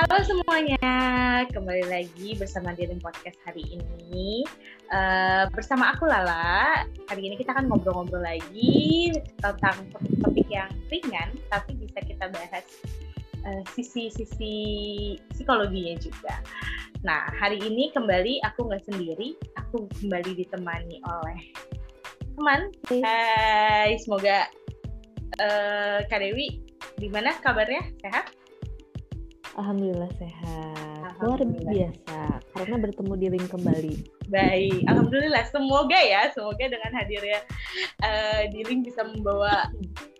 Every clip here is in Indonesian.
Halo semuanya, kembali lagi bersama Dirim Podcast hari ini. Uh, bersama aku Lala, hari ini kita akan ngobrol-ngobrol lagi tentang topik-topik yang ringan, tapi bisa kita bahas uh, sisi-sisi psikologinya juga. Nah, hari ini kembali aku nggak sendiri, aku kembali ditemani oleh teman. Hai, semoga uh, Kak Dewi, gimana kabarnya? Sehat? Alhamdulillah sehat. Luar biasa karena bertemu di link kembali. Baik, alhamdulillah. Semoga ya, semoga dengan hadirnya uh, di link bisa membawa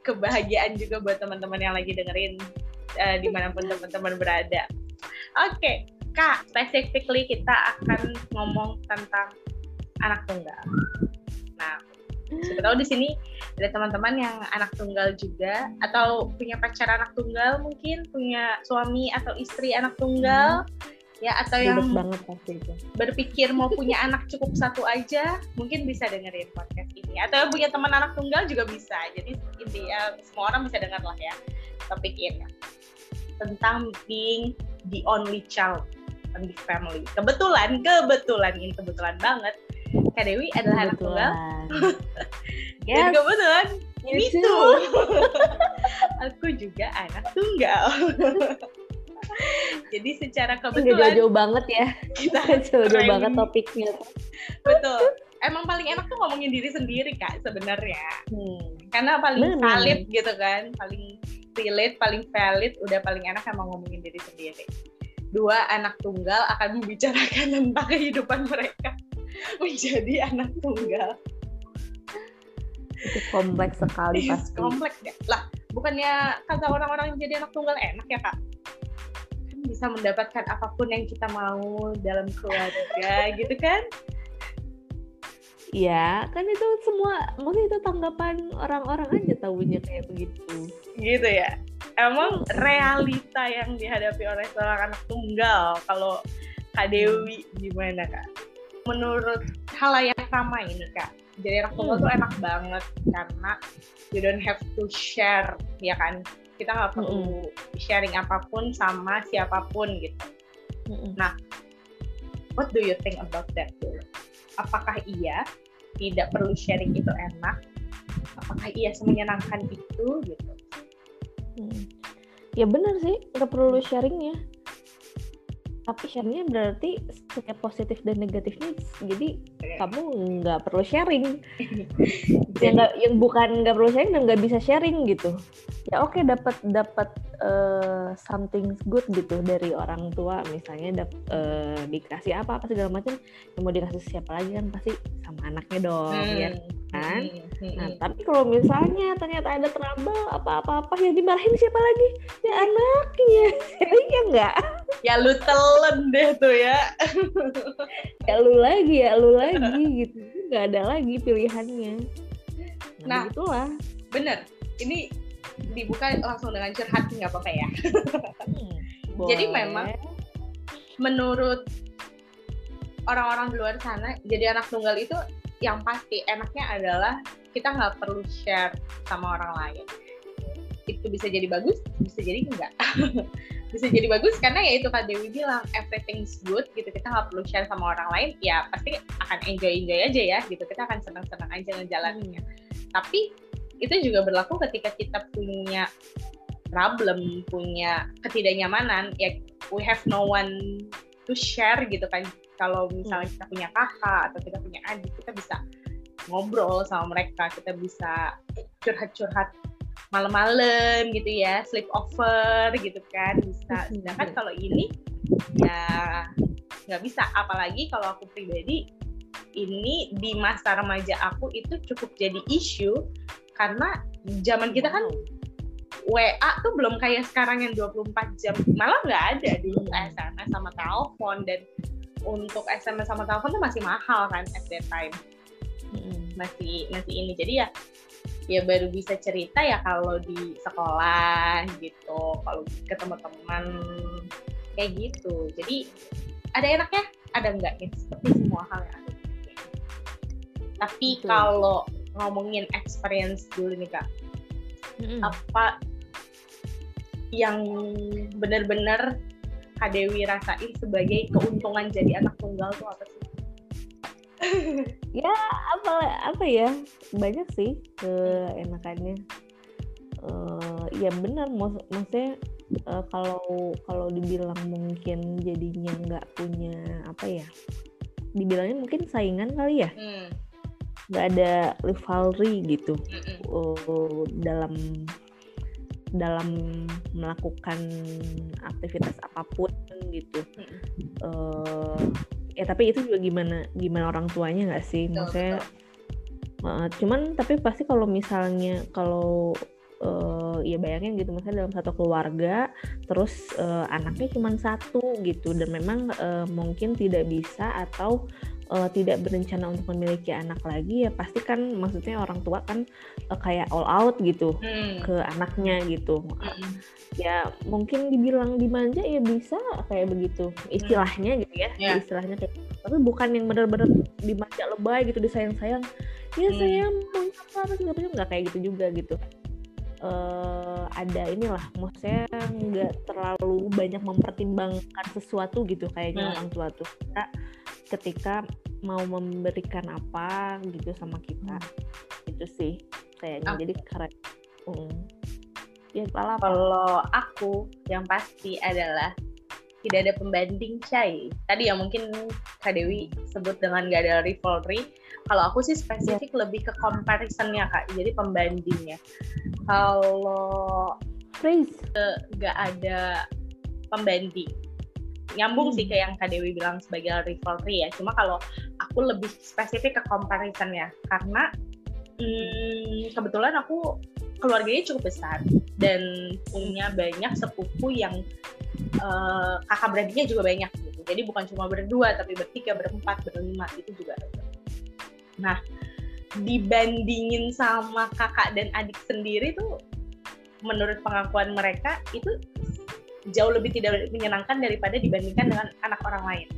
kebahagiaan juga buat teman-teman yang lagi dengerin uh, di mana pun teman-teman berada. Oke, okay. Kak, specifically kita akan ngomong tentang anak tunggal. Nah, siapa tahu di sini ada teman-teman yang anak tunggal juga atau punya pacar anak tunggal mungkin punya suami atau istri anak tunggal hmm. ya atau Ribet yang banget pasti itu. berpikir mau punya anak cukup satu aja mungkin bisa dengerin podcast ini atau punya teman anak tunggal juga bisa jadi intinya semua orang bisa dengar lah ya topik ini tentang being the only child in the family kebetulan kebetulan ini kebetulan banget Kak Dewi adalah anak tunggal. yes. Dan kebetulan ini tuh. Aku juga anak tunggal. Jadi secara kebetulan jauh-jauh banget ya. Kita jauh-jauh banget topiknya. Betul. Emang paling enak tuh ngomongin diri sendiri kak sebenarnya. Hmm. Karena paling Bener. valid gitu kan, paling relate, paling valid, udah paling enak emang ngomongin diri sendiri. Dua anak tunggal akan membicarakan tentang kehidupan mereka menjadi anak tunggal itu kompleks sekali iya, pasti kompleks ya lah bukannya kata orang-orang yang jadi anak tunggal enak ya kak kan bisa mendapatkan apa pun yang kita mau dalam keluarga gitu kan Iya, kan itu semua, mungkin itu tanggapan orang-orang aja tahunya kayak begitu. Gitu ya. Emang realita yang dihadapi oleh seorang anak tunggal, kalau Kak Dewi gimana kak? Menurut halayak ramai ini kak jadi anak tunggal hmm. tuh enak banget karena you don't have to share ya kan kita nggak perlu hmm. sharing apa pun sama siapa pun gitu hmm. nah what do you think about that dulu apakah iya tidak perlu sharing itu enak apakah iya semenyenangkan itu gitu hmm. ya benar sih nggak perlu sharingnya tapi sharingnya berarti setiap positif dan negatifnya jadi yeah. kamu nggak perlu sharing yang nggak yang bukan nggak perlu sharing dan nggak bisa sharing gitu ya oke okay, dapat dapat uh, something good gitu dari orang tua. Misalnya dap, uh, dikasih apa apa segala macam yang mau dikasih siapa lagi kan pasti sama anaknya dong hmm. ya kan? hmm. nah tapi kalau misalnya ternyata ada trouble apa apa apa yang dimarahin siapa lagi? Ya anaknya. Ya enggak ya lu telen deh tuh ya. Ya lu lagi ya lu lagi gitu. Nggak ada lagi pilihannya. Nah, nah itulah bener. Ini dibuka langsung dengan curhat nggak apa-apa ya. Hmm, jadi memang menurut orang-orang di luar sana jadi anak tunggal itu yang pasti enaknya adalah kita nggak perlu share sama orang lain. Itu bisa jadi bagus bisa jadi enggak. Bisa jadi bagus karena ya itu Kak Dewi bilang everything's good gitu. Kita nggak perlu share sama orang lain ya pasti akan enjoy enjoy aja ya gitu. Kita akan senang senang aja ngejalaninnya. Hmm. tapi itu juga berlaku ketika kita punya problem punya ketidaknyamanan ya we have no one to share gitu kan. Kalau misalnya kita punya kakak atau kita punya adik kita bisa ngobrol sama mereka kita bisa curhat-curhat malam-malam gitu ya sleep over gitu kan bisa. Sedangkan kalau ini ya nggak bisa. Apalagi kalau aku pribadi ini di masa remaja aku itu cukup jadi isu karena zaman kita kan WA tuh belum kayak sekarang yang 24 jam. Malah nggak ada dulu SMS sama telepon. Dan untuk SMS sama telepon tuh masih mahal kan at that time. Masih masih ini. Jadi ya ya baru bisa cerita ya kalau di sekolah gitu. Kalau ketemu teman kayak gitu. Jadi ada enaknya ada enggaknya. Seperti semua hal yang ada tapi kalau ngomongin experience dulu nih kak mm-hmm. apa yang benar-benar Kak Dewi rasain sebagai keuntungan jadi anak tunggal tuh apa sih? ya apa apa ya banyak sih keenakannya uh, ya benar mak maksudnya uh, kalau kalau dibilang mungkin jadinya nggak punya apa ya dibilangnya mungkin saingan kali ya hmm. Nggak ada rivalry gitu. Uh, dalam dalam melakukan aktivitas apa pun gitu. Hmm. uh, ya tapi itu juga gimana gimana orang tuanya nggak sih? Maksudnya uh, cuman tapi pasti kalau misalnya kalau uh, ya bayangin gitu misalnya dalam satu keluarga terus uh, anaknya cuma satu gitu dan memang uh, mungkin tidak bisa atau uh, tidak berencana untuk memiliki anak lagi ya pasti kan maksudnya orang tua kan uh, kayak all out gitu hmm. ke anaknya gitu hmm. ya mungkin dibilang dimanja ya bisa kayak begitu istilahnya gitu ya yeah. istilahnya kayak tapi bukan yang benar-benar dimanja lebay gitu disayang-sayang ya hmm. saya mau apa segala macam nggak kayak gitu juga gitu uh, ada inilah maksudnya nggak terlalu banyak mempertimbangkan sesuatu gitu kayaknya hmm. orang tua tuh kita ketika mau memberikan apa gitu sama kita hmm. itu sih kayaknya okay. jadi keren hmm. ya kalau aku yang pasti adalah tidak ada pembanding Chai. Tadi yang mungkin Kak Dewi sebut dengan gak ada rivalry. Kalau aku sih spesifik yeah. lebih ke comparisonnya Kak, jadi pembandingnya. Kalau praise gak ada pembanding. Nyambung hmm. sih ke yang Kak Dewi bilang sebagai rivalry ya. Cuma kalau aku lebih spesifik ke comparisonnya karena hmm, kebetulan aku keluarganya cukup besar dan punya banyak sepupu yang uh, kakak beradiknya juga banyak gitu. Jadi bukan cuma berdua tapi bertiga, berempat, berlima itu juga ada. Nah, dibandingin sama kakak dan adik sendiri tuh menurut pengakuan mereka itu jauh lebih tidak menyenangkan daripada dibandingkan dengan anak orang lain.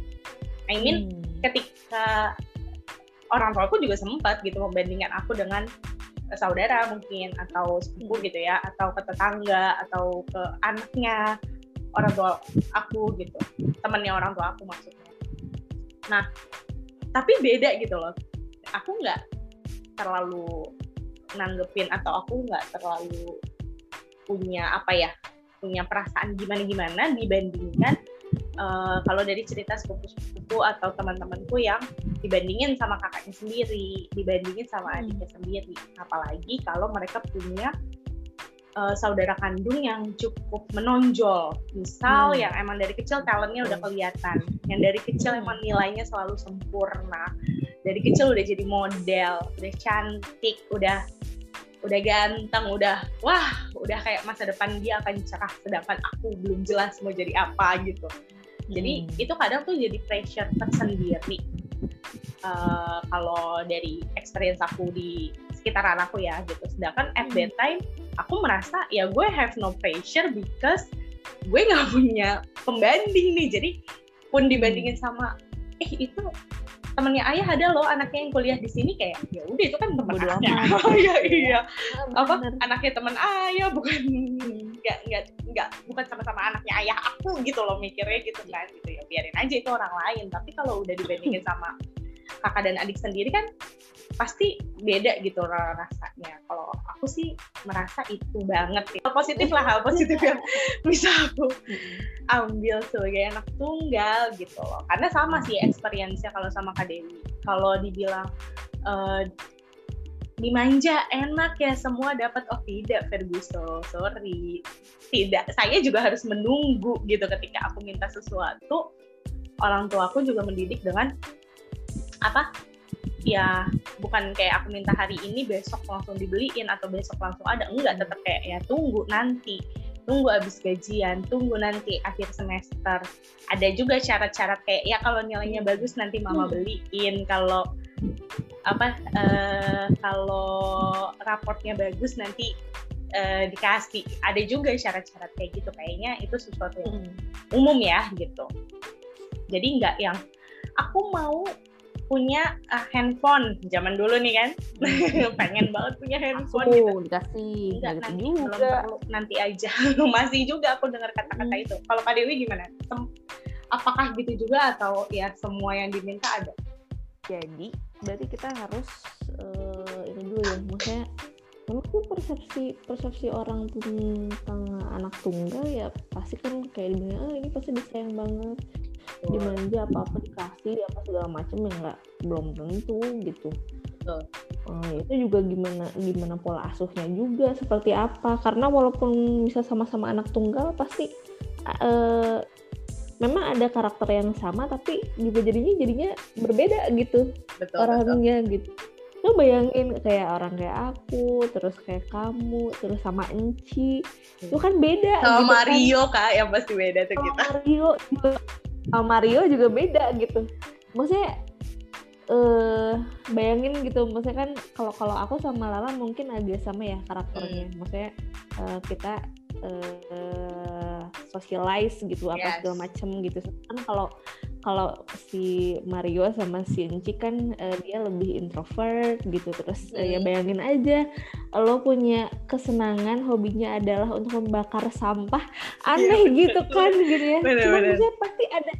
I mean hmm. ketika orang tua aku juga sempat gitu membandingkan aku dengan saudara mungkin atau sepupu gitu ya atau ke tetangga atau ke anaknya orang tua aku gitu temannya orang tua aku maksudnya nah tapi beda gitu loh aku nggak terlalu nanggepin atau aku nggak terlalu punya apa ya punya perasaan gimana gimana dibandingkan uh, kalau dari cerita sepupu-sepupu atau teman-temanku yang dibandingin sama kakaknya sendiri dibandingin sama hmm. adiknya sendiri apalagi kalau mereka punya uh, saudara kandung yang cukup menonjol. Misal hmm. yang emang dari kecil talentnya udah kelihatan, yang dari kecil emang nilainya selalu sempurna, dari kecil udah jadi model, udah cantik, udah udah ganteng, udah wah, udah kayak masa depan dia akan cerah, sedangkan aku belum jelas mau jadi apa gitu. Jadi hmm. itu kadang tuh jadi pressure tersendiri. Uh, kalau dari experience aku di sekitaran aku ya gitu. Sedangkan at that hmm. time aku merasa ya gue have no pressure because gue nggak punya pembanding nih jadi pun dibandingin sama eh itu temennya ayah ada loh anaknya yang kuliah di sini kayak ya udah itu kan temen anaknya oh iya iya. Apa? anaknya teman ayah bukan nggak nggak nggak bukan sama-sama anaknya ayah aku gitu loh mikirnya gitu kan gitu ya. Biarin aja itu orang lain tapi kalau udah dibandingin sama kakak dan adik sendiri kan pasti beda gitu rasanya. Kalau aku sih merasa itu banget. Hal positif lah, hal positif yang bisa aku ambil sebagai anak tunggal gitu loh. Karena sama sih experience-nya kalau sama Kak Dewi. Kalau dibilang uh, dimanja enak ya semua dapat oh tidak Ferguson sorry tidak saya juga harus menunggu gitu ketika aku minta sesuatu orang tua aku juga mendidik dengan apa ya bukan kayak aku minta hari ini besok langsung dibeliin atau besok langsung ada. Enggak tetap kayak ya tunggu nanti. Tunggu habis gajian tunggu nanti akhir semester. Ada juga syarat-syarat kayak ya kalau nilainya bagus nanti mama hmm. beliin. Kalau apa uh, kalau raportnya bagus nanti uh, dikasih. Ada juga syarat-syarat kayak gitu. Kayaknya itu sesuatu yang hmm. umum ya gitu. Jadi nggak yang aku mau punya uh, handphone. Zaman dulu nih kan? Pengen banget punya handphone aku, gitu. dikasih Enggak, nanti juga. perlu nanti aja. Masih juga aku dengar kata-kata hmm. itu. Kalau Kak Dewi gimana? Sem apakah gitu juga atau ya semua yang diminta ada? Jadi berarti kita harus uh, ini dulu ya maksudnya menurutku persepsi persepsi orang tentang anak tunggal ya pasti kan kayak dibilang ah ini pasti disayang banget dimanja apa apa dikasih apa segala macam yang nggak belum tentu gitu. Uh, itu juga gimana gimana pola asuhnya juga seperti apa? Karena walaupun bisa sama-sama anak tunggal pasti uh, memang ada karakter yang sama tapi juga jadinya jadinya berbeda gitu. Betul, orangnya betul. gitu. Lo bayangin kayak orang kayak aku terus kayak kamu terus sama Enci. Itu kan beda sama gitu kan. Mario kan. kak yang pasti beda tuh kita. Mario sama Mario juga beda gitu maksudnya uh, bayangin gitu maksudnya kan kalau kalau aku sama Lala mungkin agak sama ya karakternya hmm. maksudnya uh, kita uh, socialize gitu apa yes. segala macem gitu kan kalau kalau si Mario sama si Enci kan uh, dia lebih introvert gitu. Terus uh, ya bayangin aja lo punya kesenangan hobinya adalah untuk membakar sampah. Aneh yeah, gitu kan gitu ya. Bener, cuma bener. pasti ada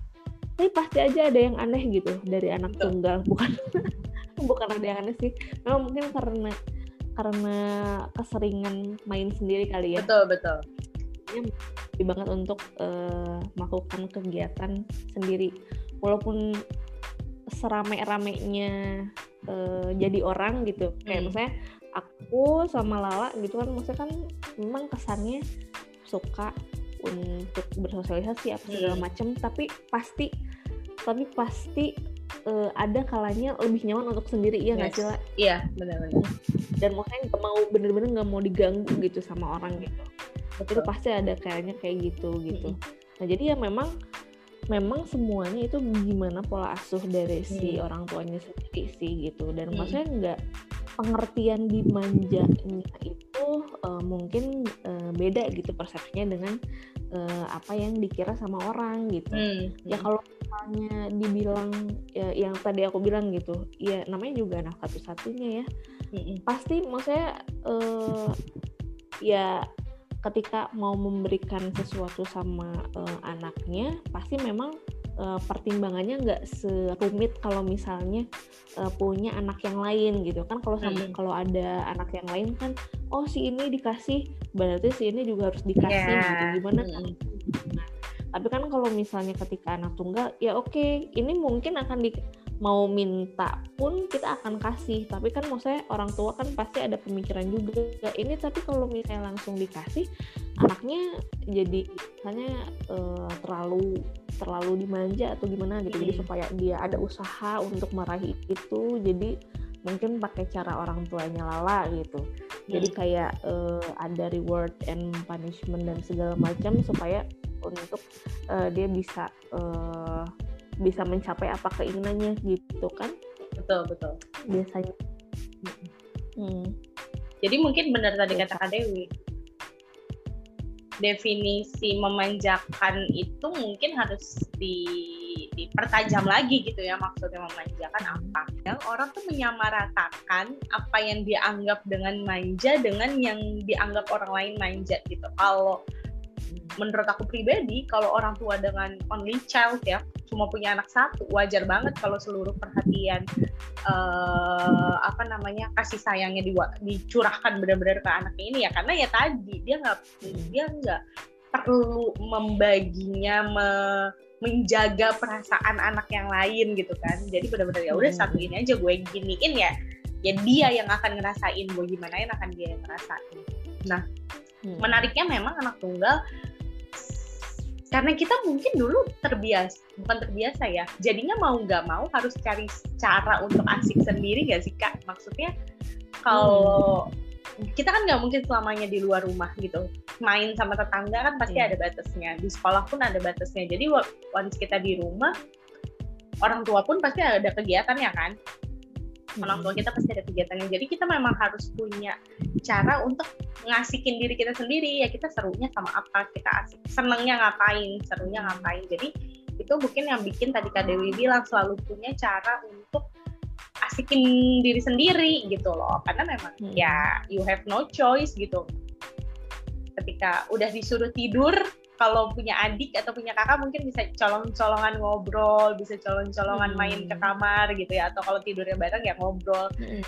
tapi pasti aja ada yang aneh gitu dari anak tunggal. Bukan bukan ada yang aneh sih. Memang mungkin karena karena keseringan main sendiri kali ya. Betul betul lebih banget untuk uh, melakukan kegiatan sendiri walaupun serame-ramenya uh, jadi orang gitu kayak hmm. misalnya aku sama Lala gitu kan maksudnya kan memang kesannya suka untuk bersosialisasi apa segala hmm. macam tapi pasti tapi pasti uh, ada kalanya lebih nyaman untuk sendiri iya nggak yes. sih Iya benar-benar. Dan maksudnya nggak mau bener-bener nggak mau diganggu gitu sama orang gitu. Itu pasti ada kayaknya kayak gitu gitu. Mm. Nah jadi ya memang memang semuanya itu gimana pola asuh dari si hmm. orang tuanya sendiri sih gitu dan hmm. maksudnya nggak pengertian dimanjanya itu uh, mungkin uh, beda gitu persepsinya dengan uh, apa yang dikira sama orang gitu hmm. ya kalau misalnya dibilang ya, yang tadi aku bilang gitu ya namanya juga anak satu-satunya ya hmm. pasti maksudnya uh, ya ketika mau memberikan sesuatu sama uh, anaknya pasti memang uh, pertimbangannya nggak serumit kalau misalnya uh, punya anak yang lain gitu kan kalau sama hmm. kalau ada anak yang lain kan oh si ini dikasih berarti si ini juga harus dikasih yeah. gitu gimana kan nah, tapi kan kalau misalnya ketika anak tunggal ya oke okay, ini mungkin akan di mau minta pun kita akan kasih. Tapi kan maksudnya orang tua kan pasti ada pemikiran juga. Ini tapi kalau misalnya langsung dikasih anaknya jadi misalnya uh, terlalu terlalu dimanja atau gimana gitu. Jadi supaya dia ada usaha untuk meraih itu jadi mungkin pakai cara orang tuanya lala gitu. Jadi hmm. kayak uh, ada reward and punishment dan segala macam supaya untuk uh, dia bisa uh, bisa mencapai apa keinginannya gitu kan? Betul betul. Biasanya. Hmm. jadi mungkin benar tadi kata Kak Dewi. Definisi memanjakan itu mungkin harus di dipertajam lagi gitu ya maksudnya memanjakan apa? Yang orang tuh menyamaratakan apa yang dianggap dengan manja dengan yang dianggap orang lain manja gitu. Kalau menurut aku pribadi kalau orang tua dengan only child ya cuma punya anak satu wajar banget kalau seluruh perhatian uh, apa namanya kasih sayangnya di, dicurahkan benar-benar ke anaknya ini ya. Karena ya tadi dia nggak dia nggak perlu membaginya me, menjaga perasaan anak yang lain gitu kan. Jadi benar-benar ya udah hmm. satu ini aja gue giniin ya. Ya dia yang akan ngerasain gue gimana yang akan dia yang ngerasain. Nah hmm. menariknya memang anak tunggal karena kita mungkin dulu terbiasa bukan terbiasa ya jadinya mau nggak mau harus cari cara untuk asik sendiri gak sih kak maksudnya kalau hmm. kita kan nggak mungkin selamanya di luar rumah gitu main sama tetangga kan pasti hmm. ada batasnya di sekolah pun ada batasnya jadi once kita di rumah orang tua pun pasti ada kegiatan ya kan orang tua kita pasti ada kegiatannya. Jadi kita memang harus punya cara untuk ngasihin diri kita sendiri. Ya kita serunya sama apa? Kita asik senengnya ngapain? Serunya ngapain? Jadi itu mungkin yang bikin tadi Kak Dewi bilang selalu punya cara untuk asikin diri sendiri gitu loh. Karena memang hmm. ya you have no choice gitu. Ketika udah disuruh tidur kalau punya adik atau punya kakak mungkin bisa colong-colongan ngobrol bisa colong-colongan hmm. main ke kamar gitu ya atau kalau tidurnya bareng ya ngobrol. Hmm.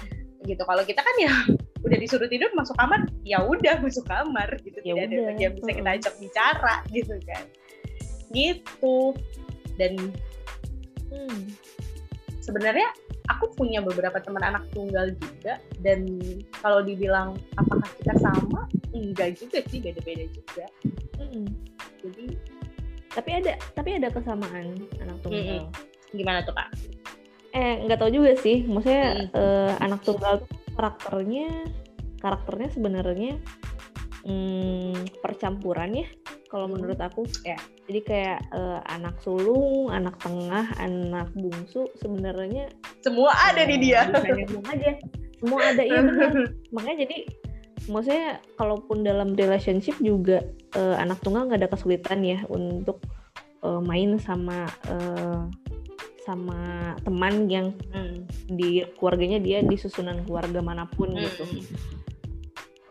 gitu kalau kita kan ya udah disuruh tidur masuk kamar ya udah masuk kamar gitu. Ya tidak ada lagi yang bisa kita ajak bicara gitu kan. Gitu. Dan hmm, sebenarnya aku punya beberapa teman anak tunggal juga dan kalau dibilang apakah kita sama? Enggak juga sih beda-beda juga. Hmm. Jadi tapi ada tapi ada kesamaan anak tunggal. Hmm. gimana tuh kak? Eh nggak tahu juga sih. Maksudnya hmm. uh, anak tunggal karakternya karakternya sebenarnya hmm, percampuran ya kalau hmm. menurut aku. Ya jadi kayak uh, anak sulung anak tengah anak bungsu sebenarnya semua ada uh, di dia semua aja. Semua ada. Iya benar. Makanya jadi maksudnya kalaupun dalam relationship juga uh, anak tunggal nggak ada kesulitan ya untuk uh, main sama uh, sama teman yang hmm. di keluarganya dia di susunan keluarga mana pun hmm. gitu.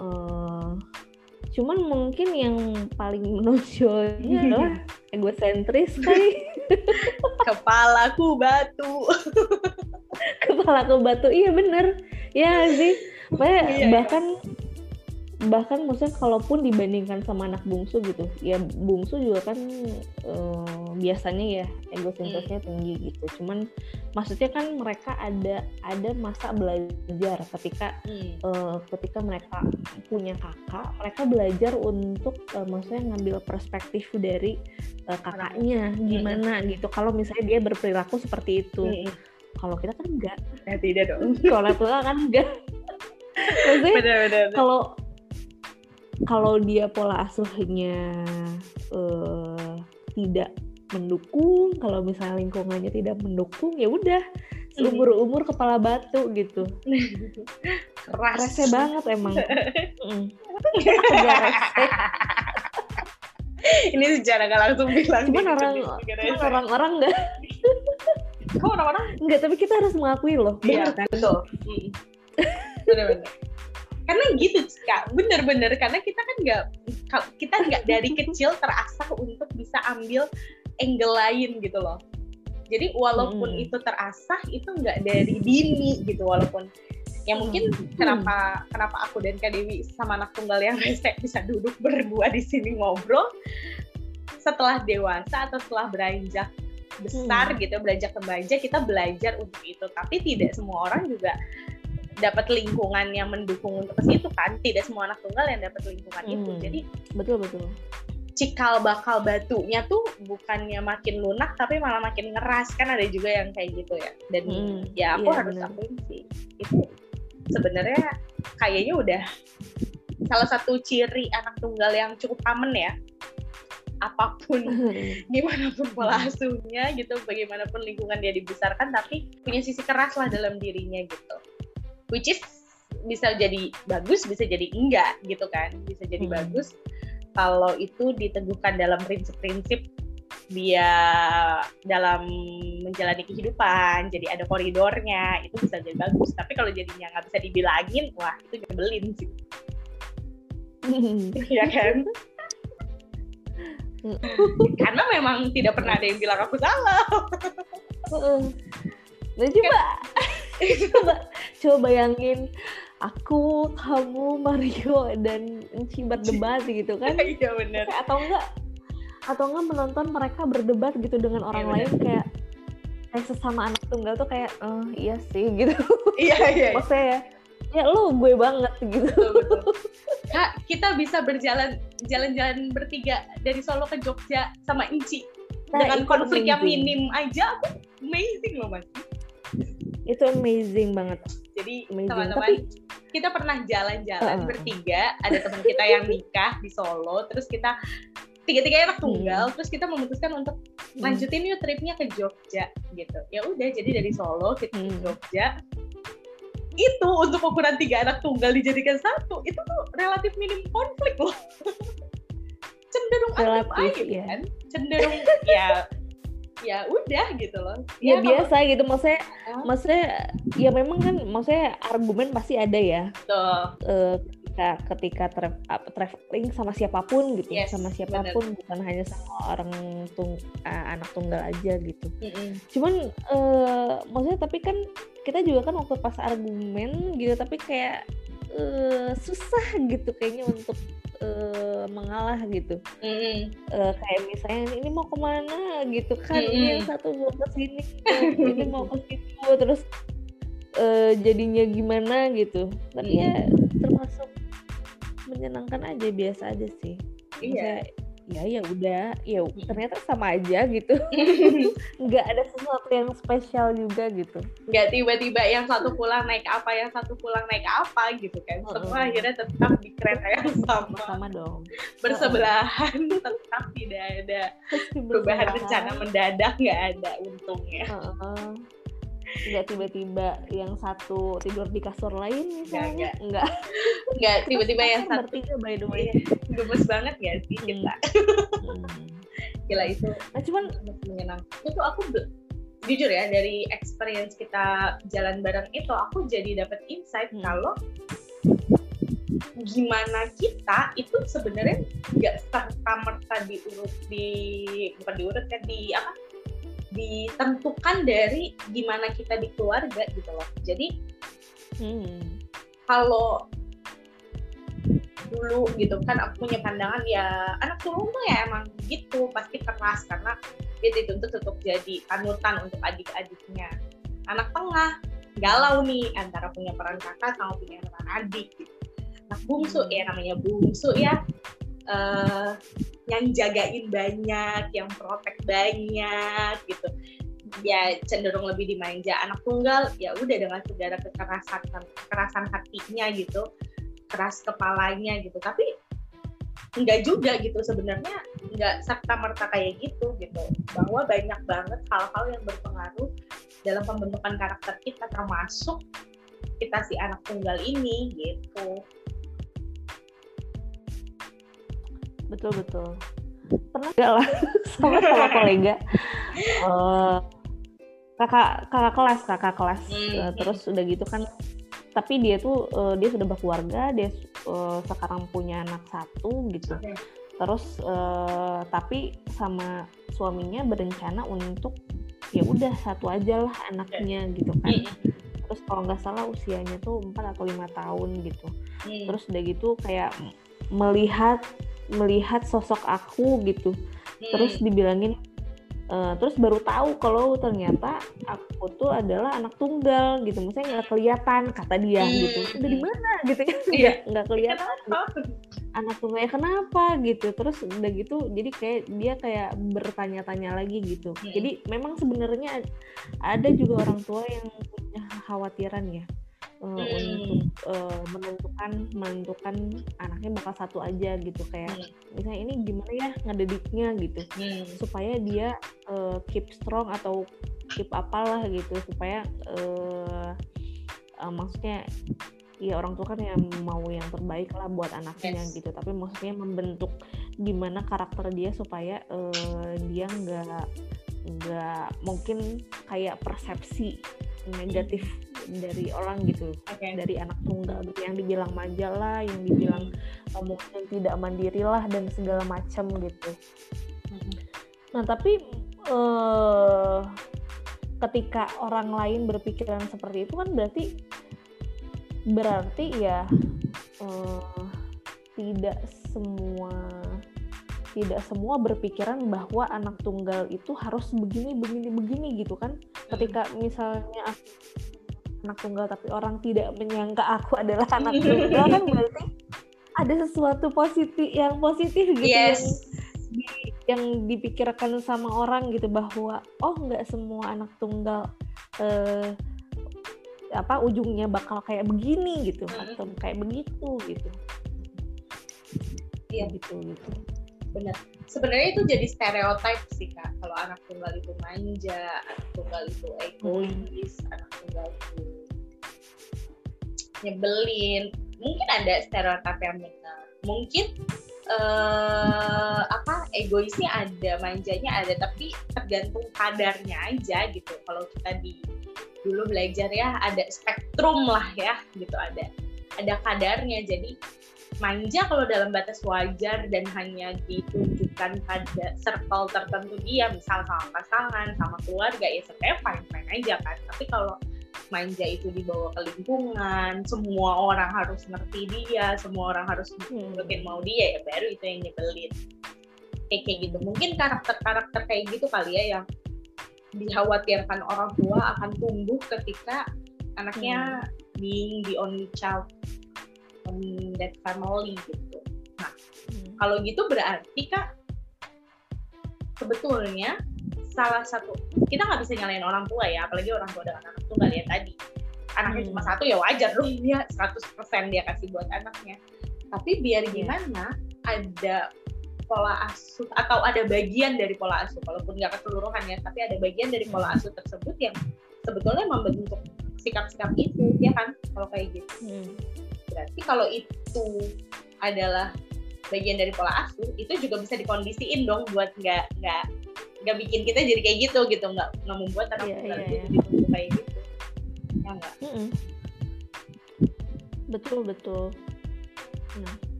Uh, cuman mungkin yang paling menonjolnya adalah egosentris kali. Kepalaku batu. Kepalaku batu iya bener. Ya sih? Makanya, iya, bahkan bahkan maksudnya kalaupun dibandingkan sama anak bungsu gitu ya bungsu juga kan uh, biasanya ya egosentrisnya hmm. tinggi gitu cuman maksudnya kan mereka ada ada masa belajar ketika hmm. uh, ketika mereka punya kakak mereka belajar untuk uh, maksudnya ngambil perspektif dari uh, kakaknya gimana hmm. gitu kalau misalnya dia berperilaku seperti itu hmm. kalau kita kan enggak ya tidak dong kalau kita kan enggak maksudnya kalau kalau dia pola asuhnya uh, tidak mendukung, kalau misalnya lingkungannya tidak mendukung, ya udah seumur umur kepala batu gitu. Keras. Banget emang. mm. Ini secara gak langsung bilang. Cuman orang, cuman orang-orang nggak. Kok orang-orang? Enggak, tapi kita harus mengakui loh. Iya, betul. Bener-bener karena gitu kak bener-bener karena kita kan nggak kita nggak dari kecil terasah untuk bisa ambil angle lain gitu loh jadi walaupun hmm. itu terasah itu nggak dari dini gitu walaupun ya mungkin hmm. kenapa kenapa aku dan Kak Dewi sama anak tunggal yang rese bisa duduk berdua di sini ngobrol setelah dewasa atau setelah beranjak besar hmm. gitu beranjak remaja kita belajar untuk itu tapi tidak semua orang juga dapat lingkungan yang mendukung untuk ke situ kan. Tidak semua anak tunggal yang dapat lingkungan hmm. itu jadi betul betul. cikal bakal batunya tuh bukannya makin lunak tapi malah makin ngeras. Kan ada juga yang kayak gitu ya. Dan hmm, ya aku iya, harus bener. akuin sih. Itu sebenarnya kayaknya udah salah satu ciri anak tunggal yang cukup common ya. Apa pun gimana pun pola asuhnya gitu bagaimanapun lingkungan dia dibesarkan tapi punya sisi keras lah dalam dirinya gitu which is bisa jadi bagus bisa jadi enggak gitu kan. Bisa jadi hmm. bagus kalau itu diteguhkan dalam prinsip-prinsip dia dalam menjalani kehidupan. Jadi ada koridornya itu bisa jadi bagus. Tapi kalau jadinya nggak bisa dibilangin wah itu nyebelin sih. Ya kan? Karena memang tidak pernah ada yang bilang aku salah. Nah coba coba coba bayangin aku kamu Mario dan Enci berdebat gitu kan? Iya benar atau enggak atau enggak menonton mereka berdebat gitu dengan orang iya, lain kayak kayak sesama anak tunggal tuh kayak oh, iya sih gitu. Iya iya maksudnya ya ya lu gue banget gitu. Betul, betul. Kak, kita bisa berjalan jalan-jalan bertiga dari Solo ke Jogja sama Inci. Nah, dengan konflik yang minim aja aku amazing loh mas itu amazing banget jadi teman-teman Tapi... kita pernah jalan-jalan uh. bertiga ada teman kita yang nikah di Solo terus kita tiga-tiga anak tunggal hmm. terus kita memutuskan untuk hmm. lanjutin yuk tripnya ke Jogja gitu ya udah jadi dari Solo kita hmm. ke Jogja itu untuk ukuran tiga anak tunggal dijadikan satu itu tuh relatif minim konflik loh cenderung relatif aja ya. kan cenderung ya ya udah gitu loh ya, ya biasa kalau... gitu maksudnya uh. maksudnya ya memang kan maksudnya argumen pasti ada ya Tuh. Uh, ketika ketika tra traveling sama siapa pun gitu yes, sama siapa pun bener. bukan hanya sama orang tung uh, anak tunggal aja gitu mm -hmm. cuman uh, maksudnya tapi kan kita juga kan waktu pas argumen gitu tapi kayak uh, susah gitu kayaknya untuk uh, mengalah gitu. Mm. uh, kayak misalnya ini mau ke mana? gitu kan. Mm. ini yang satu mau ke sini ini mau ke situ. Terus uh, jadinya gimana gitu. Tapi mm. ya termasuk menyenangkan aja biasa aja sih. Iya ya ya udah. Ya ternyata sama aja gitu. Nggak ada sesuatu yang spesial juga gitu. Nggak tiba-tiba yang satu pulang naik apa yang satu pulang naik apa gitu kan. Semua akhirnya tetap di kereta yang sama. Sama dong. Bersebelahan tetap tidak ada perubahan rencana mendadak nggak ada untungnya nggak tiba-tiba yang satu tidur di kasur lain misalnya? nggak. Nggak. Tiba-tiba yang satu. bertiga by the way. Gemes banget ya sih hmm. kita? Hmm. gila itu nah cuman menyenangkan. Itu aku jujur ya dari experience kita jalan bareng itu aku jadi dapat insight hmm. kalau gimana kita itu sebenarnya nggak serta merta diurut di bukan diurut kan di apa ditentukan dari gimana kita di keluarga gitu loh. Jadi hmm. kalau dulu gitu kan aku punya pandangan ya anak sulung tuh ya emang gitu pasti keras karena dia dituntut untuk jadi panutan untuk adik-adiknya. Anak tengah galau nih antara punya peran kakak sama punya peran adik gitu. Nah bungsu ya namanya bungsu ya uh, yang jagain banyak, yang protek banyak gitu. Ya cenderung lebih dimanja. Anak tunggal ya udah dengan segala kekerasan kekerasan hatinya gitu, keras kepalanya gitu. Tapi enggak juga gitu sebenarnya enggak serta merta kayak gitu gitu bahwa banyak banget hal-hal yang berpengaruh dalam pembentukan karakter kita termasuk kita si anak tunggal ini gitu betul betul pernah gak lah sama sama kolega uh, kakak kakak kelas kakak kelas hmm. uh, terus udah gitu kan tapi dia tuh uh, dia sudah berkeluarga dia uh, sekarang punya anak satu gitu okay. terus uh, tapi sama suaminya berencana untuk ya udah satu aja lah anaknya gitu kan hmm. terus kalau nggak salah usianya tuh empat atau lima tahun gitu hmm. terus udah gitu kayak melihat melihat sosok aku gitu. Hmm. terus dibilangin uh, terus baru tahu kalau ternyata aku tuh adalah anak tunggal gitu. Maksudnya nggak kelihatan kata dia hmm. gitu. Udah di mana? gitu kan. Iya. nggak kelihatan. Anak tunggalnya kenapa? gitu. Terus udah gitu jadi kayak dia kayak bertanya-tanya lagi gitu. Hmm. jadi memang sebenarnya ada juga orang tua yang punya khawatiran ya uh, hmm. untuk uh, menentukan menentukan anaknya bakal satu aja gitu kayak hmm. misalnya ini gimana ya ngedidiknya gitu hmm. supaya dia uh, keep strong atau keep apalah gitu supaya uh, uh, maksudnya ya orang tua kan yang mau yang terbaik lah buat anaknya yes. gitu tapi maksudnya membentuk gimana karakter dia supaya uh, dia nggak nggak mungkin kayak persepsi negatif dari orang gitu okay. dari anak tunggal gitu yang dibilang majalah yang dibilang uh, mungkin tidak mandiri lah dan segala macam gitu hmm. nah tapi uh, ketika orang lain berpikiran seperti itu kan berarti berarti ya uh, tidak semua tidak semua berpikiran bahwa anak tunggal itu harus begini begini begini gitu kan ketika misalnya anak tunggal tapi orang tidak menyangka aku adalah anak tunggal kan berarti ada sesuatu positif yang positif gitu yes. yang di, yang dipikirkan sama orang gitu bahwa oh nggak semua anak tunggal eh, apa ujungnya bakal kayak begini gitu atau kayak begitu gitu. Iya. Gitu gitu. Benar sebenarnya itu jadi stereotip sih kak. Kalau anak tunggal itu manja anak tunggal itu egois hmm. anak tunggal itu nyebelin. Mungkin ada stereotip yang benar. Mungkin uh, apa egoisnya ada manjanya ada tapi tergantung kadarnya aja gitu. Kalau kita di dulu belajar ya ada spektrum lah ya gitu. Ada ada kadarnya. Jadi manja kalau dalam batas wajar dan hanya ditunjukkan pada circle tertentu dia misal sama pasangan sama keluarga ya sebenarnya fine fine aja kan. Tapi kalau manja itu dibawa ke lingkungan semua orang harus ngerti dia semua orang harus mungkin mau dia ya baru itu yang nyebelin. Kayak kayak gitu. Mungkin karakter karakter kayak gitu kali ya yang dikhawatirkan orang tua akan tumbuh ketika anaknya hmm. being the only child in that family gitu. Nah, hmm. kalau gitu berarti kak sebetulnya salah satu kita nggak bisa nyalain orang tua ya, apalagi orang tua dengan anak tunggal ya tadi. Anaknya hmm. cuma satu ya wajar dong dia 100% dia kasih buat anaknya. Tapi biar iya. gimana ada pola asuh atau ada bagian dari pola asuh walaupun nggak keseluruhan ya tapi ada bagian dari pola asuh tersebut yang sebetulnya membentuk sikap-sikap itu ya kan kalau kayak gitu hmm. Berarti kalau itu adalah bagian dari pola asuh itu juga bisa dikondisiin dong buat nggak nggak nggak bikin kita jadi kayak gitu gitu. Nggak nggak membuat anak yeah, yeah, yeah. kayak gitu ya nggak? Mm -mm. betul betul. Nah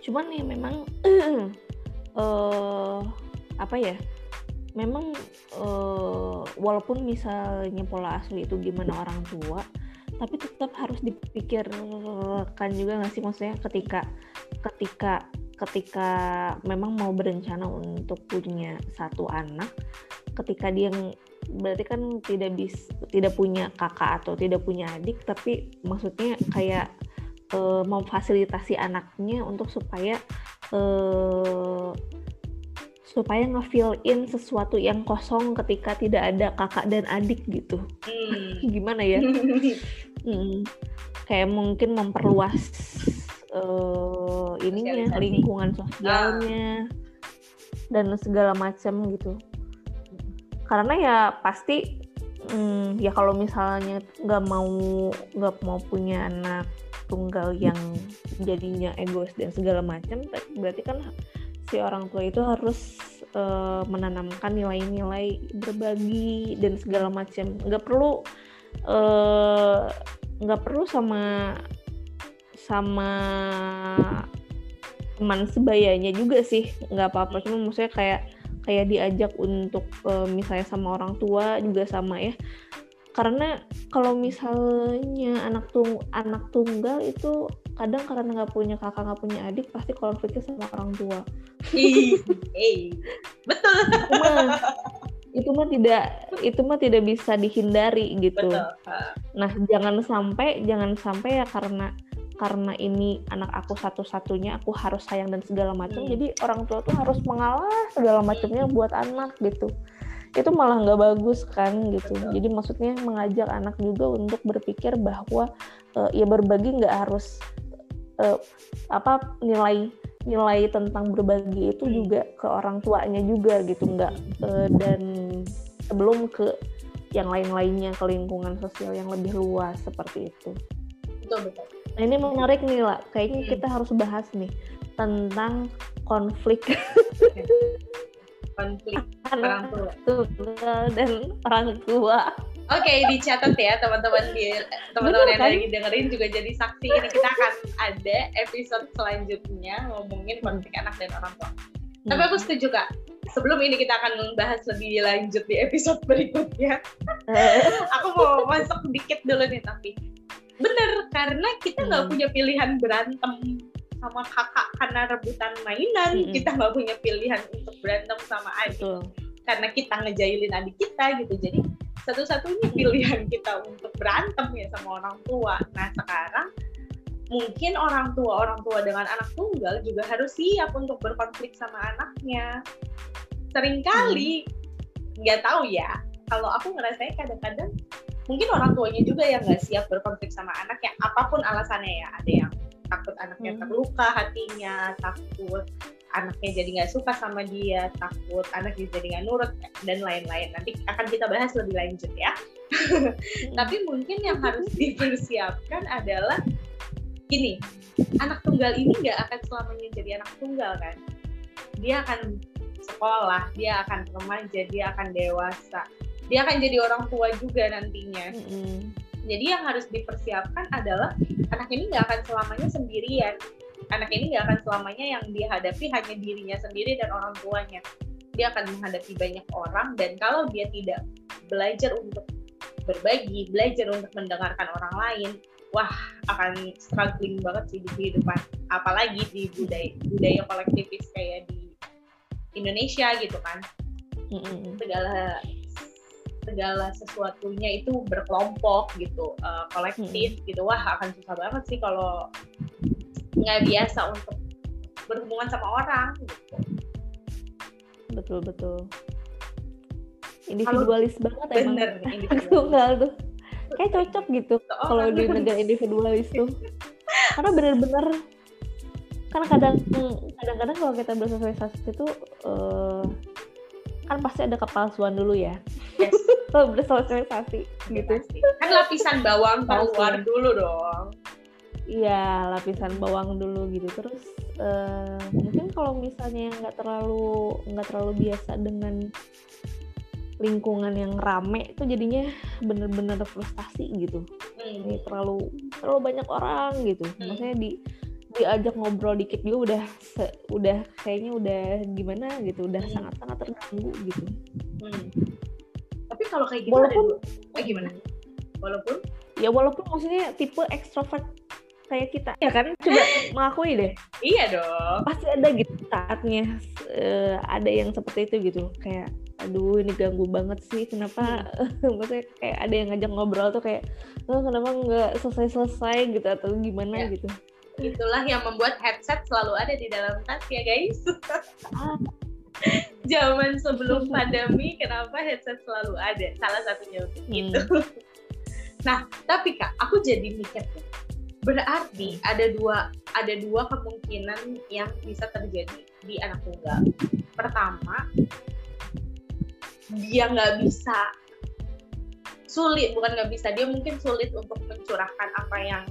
cuman nih memang uh, apa ya? Memang uh, walaupun misalnya pola asuh itu gimana orang tua tapi tetap harus dipikirkan juga nggak sih maksudnya ketika ketika ketika memang mau berencana untuk punya satu anak ketika dia berarti kan tidak bis tidak punya kakak atau tidak punya adik tapi maksudnya kayak uh, memfasilitasi anaknya untuk supaya uh, supaya nge-fill in sesuatu yang kosong ketika tidak ada kakak dan adik gitu. Hmm. Gimana ya? Kayak mungkin memperluas uh, ininya lingkungan sosialnya ah. dan segala macam gitu. Karena ya pasti hmm, ya kalau misalnya nggak mau nggak mau punya anak tunggal yang jadinya egois dan segala macam berarti kan si orang tua itu harus uh, menanamkan nilai-nilai berbagi dan segala macam nggak perlu uh, nggak perlu sama sama teman sebayanya juga sih nggak apa-apa cuma maksudnya kayak kayak diajak untuk uh, misalnya sama orang tua juga sama ya karena kalau misalnya anak tung anak tunggal itu kadang karena nggak punya kakak nggak punya adik pasti konfliknya sama orang tua. betul. Itu mah, itu mah tidak itu mah tidak bisa dihindari gitu. Betul. Nah jangan sampai jangan sampai ya karena karena ini anak aku satu-satunya aku harus sayang dan segala macam hmm. jadi orang tua tuh harus mengalah segala macamnya buat anak gitu itu malah nggak bagus kan gitu jadi maksudnya mengajak anak juga untuk berpikir bahwa uh, ya berbagi nggak harus uh, apa nilai nilai tentang berbagi itu juga ke orang tuanya juga gitu nggak uh, dan sebelum ke yang lain-lainnya ke lingkungan sosial yang lebih luas seperti itu. Betul betul. Nah ini menarik nih lah, kayaknya hmm. kita harus bahas nih tentang konflik konflik orang tua dan orang tua. Oke, okay, dicatat ya teman-teman di teman-teman yang kan? lagi dengerin juga jadi saksi ini kita akan ada episode selanjutnya ngomongin konflik anak dan orang tua. Hmm. Tapi aku setuju kak. Sebelum ini kita akan membahas lebih lanjut di episode berikutnya. aku mau masuk dikit dulu nih tapi bener karena kita nggak hmm. punya pilihan berantem sama kakak karena rebutan mainan mm -hmm. kita nggak punya pilihan untuk berantem sama adik Betul. karena kita ngejailin adik kita gitu jadi satu-satunya pilihan kita untuk berantem ya sama orang tua nah sekarang mungkin orang tua orang tua dengan anak tunggal juga harus siap untuk berkonflik sama anaknya sering kali nggak hmm. tahu ya kalau aku ngerasanya kadang-kadang mungkin orang tuanya juga yang nggak siap berkonflik sama anak ya apa pun alasannya ya ada yang takut anaknya hmm. terluka hatinya takut anaknya jadi nggak suka sama dia takut anaknya jadi nggak nurut dan lain-lain. Nanti akan kita bahas lebih lanjut ya. Tapi mungkin yang harus dipersiapkan adalah gini anak tunggal ini nggak akan selamanya jadi anak tunggal kan? Dia akan sekolah dia akan remaja dia akan dewasa. Dia akan jadi orang tua juga nantinya. Mm -hmm. jadi yang harus dipersiapkan adalah anak ini nggak akan selamanya sendirian anak ini nggak akan selamanya yang dihadapi hanya dirinya sendiri dan orang tuanya. Dia akan menghadapi banyak orang dan kalau dia tidak belajar untuk berbagi belajar untuk mendengarkan orang lain wah akan struggling banget sih di kehidupan. Apalagi di budaya budaya kolektivis kayak di Indonesia gitu kan. Segala segala sesuatunya itu berkelompok gitu uh, kolektif hmm. gitu. Wah akan susah banget sih kalau nggak biasa untuk berhubungan sama orang. Gitu betul betul. Individualis Kalo, banget bener, emang tunggal tuh kayak cocok gitu oh, kalau di negara individualis tuh. Karena bener-bener kan kadang kadang-kadang kalau kita bersosialisasi itu uh, kan pasti ada kepalsuan dulu ya. Yes. bersosialisasi gitu. kan lapisan bawang keluar dulu dong iya lapisan bawang dulu gitu terus uh, mungkin kalau misalnya nggak terlalu nggak terlalu biasa dengan lingkungan yang rame itu jadinya bener-bener frustasi gitu hmm. ini terlalu terlalu banyak orang gitu hmm. maksudnya di diajak ngobrol dikit juga udah se, udah kayaknya udah gimana gitu udah hmm. sangat sangat terganggu gitu hmm. tapi kalau kayak gitu walaupun ada, eh, gimana walaupun ya walaupun maksudnya tipe ekstrovert kayak kita. Ya kan? Coba mengakui deh. Iya dong. Pasti ada gitu saatnya uh, ada yang seperti itu gitu. Kayak aduh ini ganggu banget sih. Kenapa? Hmm. maksudnya kayak ada yang ngajak ngobrol tuh kayak oh, kenapa nggak selesai selesai gitu atau gimana ya. gitu? Itulah yang membuat headset selalu ada di dalam tas ya guys. Ah. zaman sebelum pandemi kenapa headset selalu ada? Salah satunya untuk hmm. itu nah tapi kak aku jadi mikir berarti ada dua ada dua kemungkinan yang bisa terjadi di anak tunggal. Pertama dia nggak bisa sulit bukan nggak bisa dia mungkin sulit untuk mencurahkan apa yang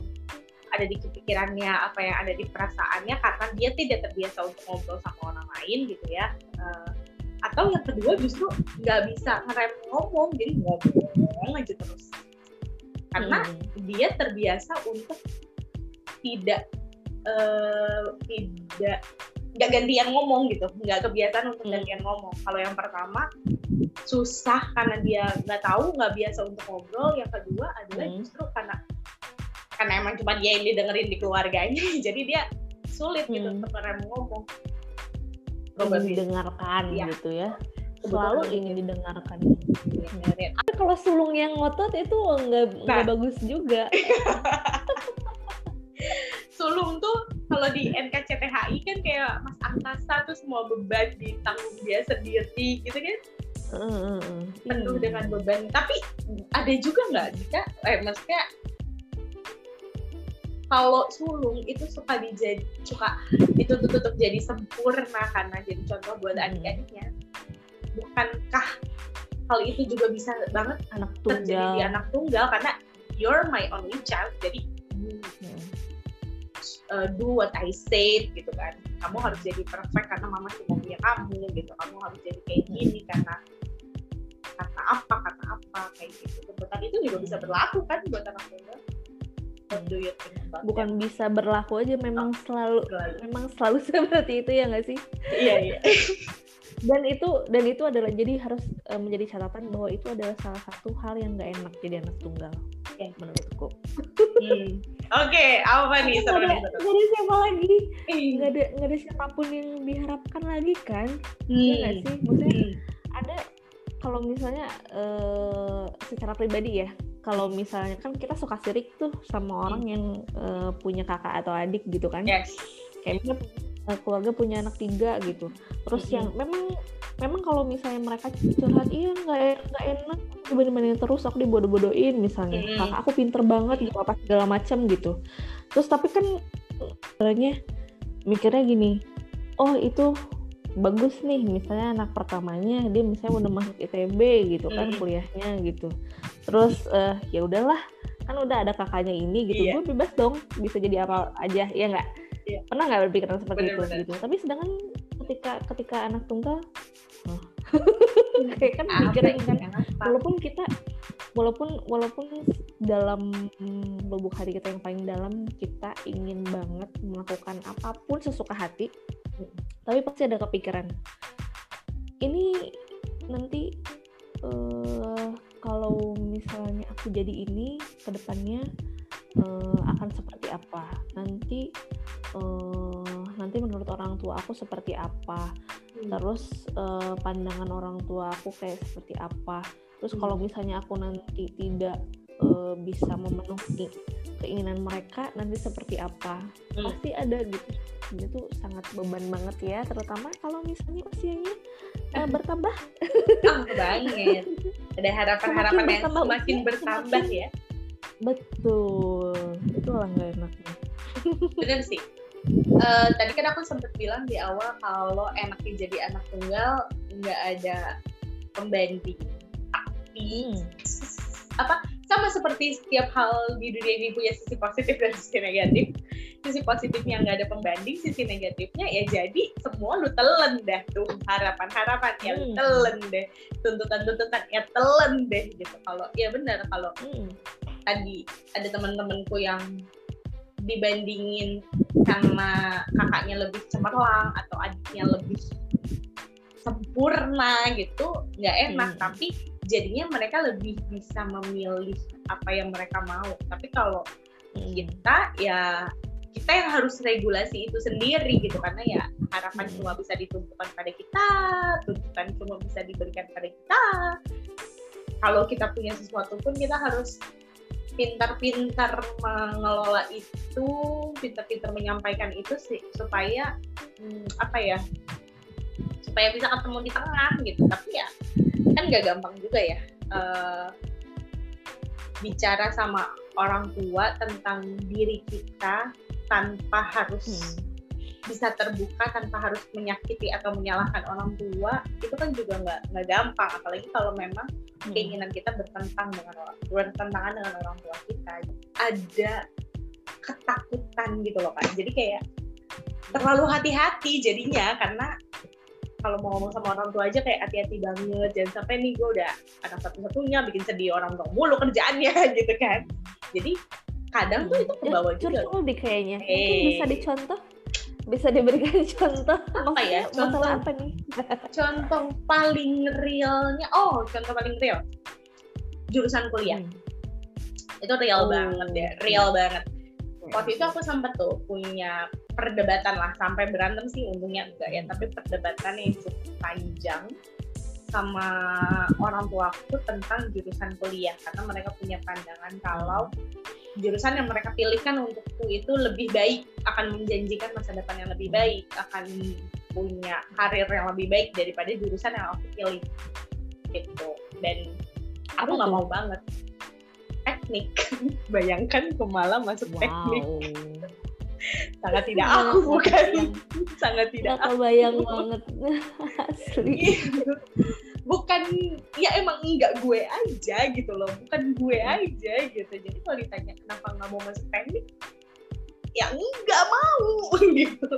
ada di pikirannya apa yang ada di perasaannya karena dia tidak terbiasa untuk ngobrol sama orang lain gitu ya. Uh, atau yang kedua justru nggak bisa ngerem ngomong jadi ngomong aja terus karena hmm. dia terbiasa untuk tidak uh, tidak nggak gantian ngomong gitu nggak kebiasaan untuk hmm. gantian ngomong kalau yang pertama susah karena dia nggak tahu nggak biasa untuk ngobrol yang kedua adalah hmm. justru karena karena emang cuma dia yang didengerin di keluarganya jadi dia sulit gitu hmm. gitu untuk ngomong ingin didengarkan ya. gitu ya selalu ingin didengarkan. Ya, tapi kalau sulung yang ngotot itu nggak nah. bagus juga. Sulung tuh kalau di NKCTHI kan kayak Mas Angkasa tuh semua beban ditanggung dia sendiri gitu kan? Uh, penuh uh, dengan beban. Tapi ada juga nggak jika eh maksudnya kalau sulung itu suka dijadi suka ditutup tutup jadi sempurna karena jadi contoh buat adik-adiknya bukankah hal itu juga bisa banget anak tunggal terjadi di anak tunggal? Karena you're my only child jadi hmm. uh, do what I say gitu kan. Kamu harus jadi perfect karena mama cuma punya kamu gitu. Kamu harus jadi kayak gini karena kata apa kata apa kayak gitu. Tuntutan itu juga bisa berlaku kan buat anak muda bukan bisa berlaku aja memang oh, selalu, selalu. memang selalu seperti itu ya nggak sih? Iya iya dan itu dan itu adalah jadi harus uh, menjadi catatan bahwa itu adalah salah satu hal yang nggak enak jadi anak tunggal okay. menurutku hmm. oke okay, apa nih nggak ada, gak ada siapa lagi nggak ada nggak ada siapa pun yang diharapkan lagi kan iya hmm. ya nggak sih maksudnya hmm. ada kalau misalnya uh, secara pribadi ya kalau misalnya kan kita suka sirik tuh sama orang hmm. yang uh, punya kakak atau adik gitu kan yes. kayak Eh, keluarga punya anak tiga gitu terus mm -hmm. yang memang memang kalau misalnya mereka curhat iya nggak nggak enak dibanding-bandingin terus aku dibodoh-bodohin misalnya mm -hmm. aku pinter banget gitu apa segala macam gitu terus tapi kan sebenarnya mikirnya gini oh itu bagus nih misalnya anak pertamanya dia misalnya udah masuk ITB gitu kan mm. kuliahnya gitu terus uh, ya udahlah kan udah ada kakaknya ini gitu yeah. gue bebas dong bisa jadi apa aja ya nggak yeah. pernah nggak berpikiran seperti bener, itu bener. gitu tapi sedangkan ketika ketika anak tunggal oh. kayak kan mikirin kan walaupun kita walaupun walaupun dalam lubuk hati kita yang paling dalam kita ingin banget melakukan apa pun sesuka hati tapi pasti ada kepikiran ini nanti uh, kalau misalnya aku jadi ini ke depannya uh, akan seperti apa? Nanti uh, nanti menurut orang tua aku seperti apa? Hmm. terus uh, pandangan orang tua aku kayak seperti apa? Terus hmm. kalau misalnya aku nanti tidak uh, bisa memenuhi keinginan mereka nanti seperti apa? Hmm. pasti ada gitu. Itu sangat beban banget ya terutama kalau misalnya usianya uh, bertambah. Oh, banget. Ada harapan-harapan yang semakin makin bertambah semakin, ya betul. Itu lah nggak enaknya. Benar sih. Uh, tadi kan aku sempat bilang di awal kalau enaknya jadi anak tunggal nggak ada pembanding. Tapi hmm. apa sama seperti setiap hal di dunia ini punya sisi positif dan sisi negatif. Sisi positifnya nggak ada pembanding sisi negatifnya ya jadi semua lu telen dah tuh. Harapan harapan ya hmm. telen deh. Tuntutan tuntutan ya telen deh gitu. Kalau ya benar kalau hmm. Tadi ada teman-temanku yang dibandingin karena kakaknya lebih cemerlang atau adiknya lebih sempurna gitu nggak enak hmm. tapi jadinya mereka lebih bisa memilih apa yang mereka mau tapi kalau hmm. kita ya kita yang harus regulasi itu sendiri gitu karena ya harapan hmm. cuma bisa dituntutkan pada kita tuntutan cuma bisa diberikan pada kita kalau kita punya sesuatu pun kita harus pintar-pintar mengelola itu pintar-pintar menyampaikan itu sih supaya hmm, apa ya supaya bisa ketemu di tengah gitu tapi ya kan gak gampang juga ya uh, bicara sama orang tua tentang diri kita tanpa harus hmm. Bisa terbuka tanpa harus menyakiti atau menyalahkan orang tua itu kan juga nggak nggak gampang. Apalagi kalau memang hmm. keinginan kita bertentang dengan orang bertentangan dengan orang tua kita. Ada ketakutan gitu loh kan jadi kayak terlalu hati-hati jadinya karena kalau mau ngomong sama orang tua aja kayak hati-hati banget. Jangan sampai nih gue udah anak satu-satunya bikin sedih orang tua mulu kerjaannya gitu kan. Jadi kadang tuh itu kebawa juga. lebih kayaknya. Hey. mungkin eh. bisa dicontoh bisa diberikan contoh. Apa ya? Contoh. apa nih? Contoh paling realnya oh contoh paling real. Jurusan kuliah. Hmm. itu real oh. banget ya real banget. Waktu itu aku sempat tuh punya perdebatan lah sampai berantem sih untungnya enggak ya tapi perdebatan yang cukup panjang sama orang tua aku tentang jurusan kuliah karena mereka punya pandangan kalau jurusan yang mereka pilihkan untukku itu lebih baik akan menjanjikan masa depan yang lebih baik akan punya karir yang lebih baik daripada jurusan yang aku pilih. Gitu. Dan aku nggak mau banget. Teknik. Bayangkan aku malah masuk wow. teknik sangat tidak aku bukan. sangat tidak aku. bayang banget. Asli. Iya. bukan ya emang enggak gue aja gitu loh. Bukan gue hmm. aja gitu. Jadi kalau ditanya kenapa nggak mau masuk teknik ya enggak mau gitu.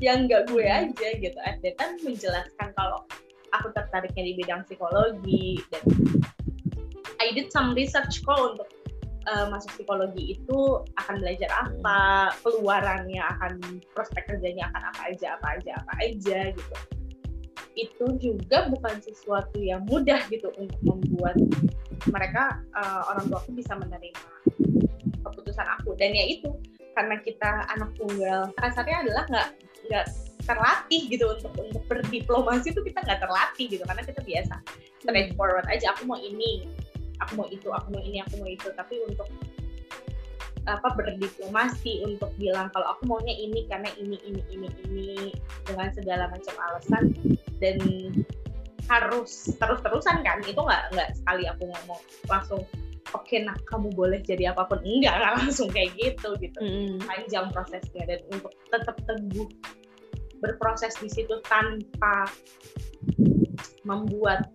Ya enggak gue hmm. aja gitu. Kan menjelaskan kalau aku tertariknya di bidang psikologi dan I did some research kok untuk uh, masuk psikologi itu akan belajar apa, keluarannya akan prospek kerjanya akan apa aja, apa aja, apa aja gitu. Itu juga bukan sesuatu yang mudah gitu untuk membuat mereka uh, orang tua aku bisa menerima keputusan aku dan ya itu karena kita anak tunggal kasarnya adalah nggak nggak terlatih gitu untuk untuk berdiplomasi itu kita nggak terlatih gitu karena kita biasa straightforward aja aku mau ini aku mau itu aku mau ini aku mau itu. Tapi untuk apa berdiplomasi untuk bilang kalau aku maunya ini karena ini ini ini ini dengan segala macam alasan dan harus terus-terusan kan itu nggak nggak sekali aku ngomong langsung oke okay, nah kamu boleh jadi apa pun. Enggak nggak langsung kayak gitu gitu. Mm. panjang prosesnya dan untuk tetap teguh berproses di situ tanpa membuat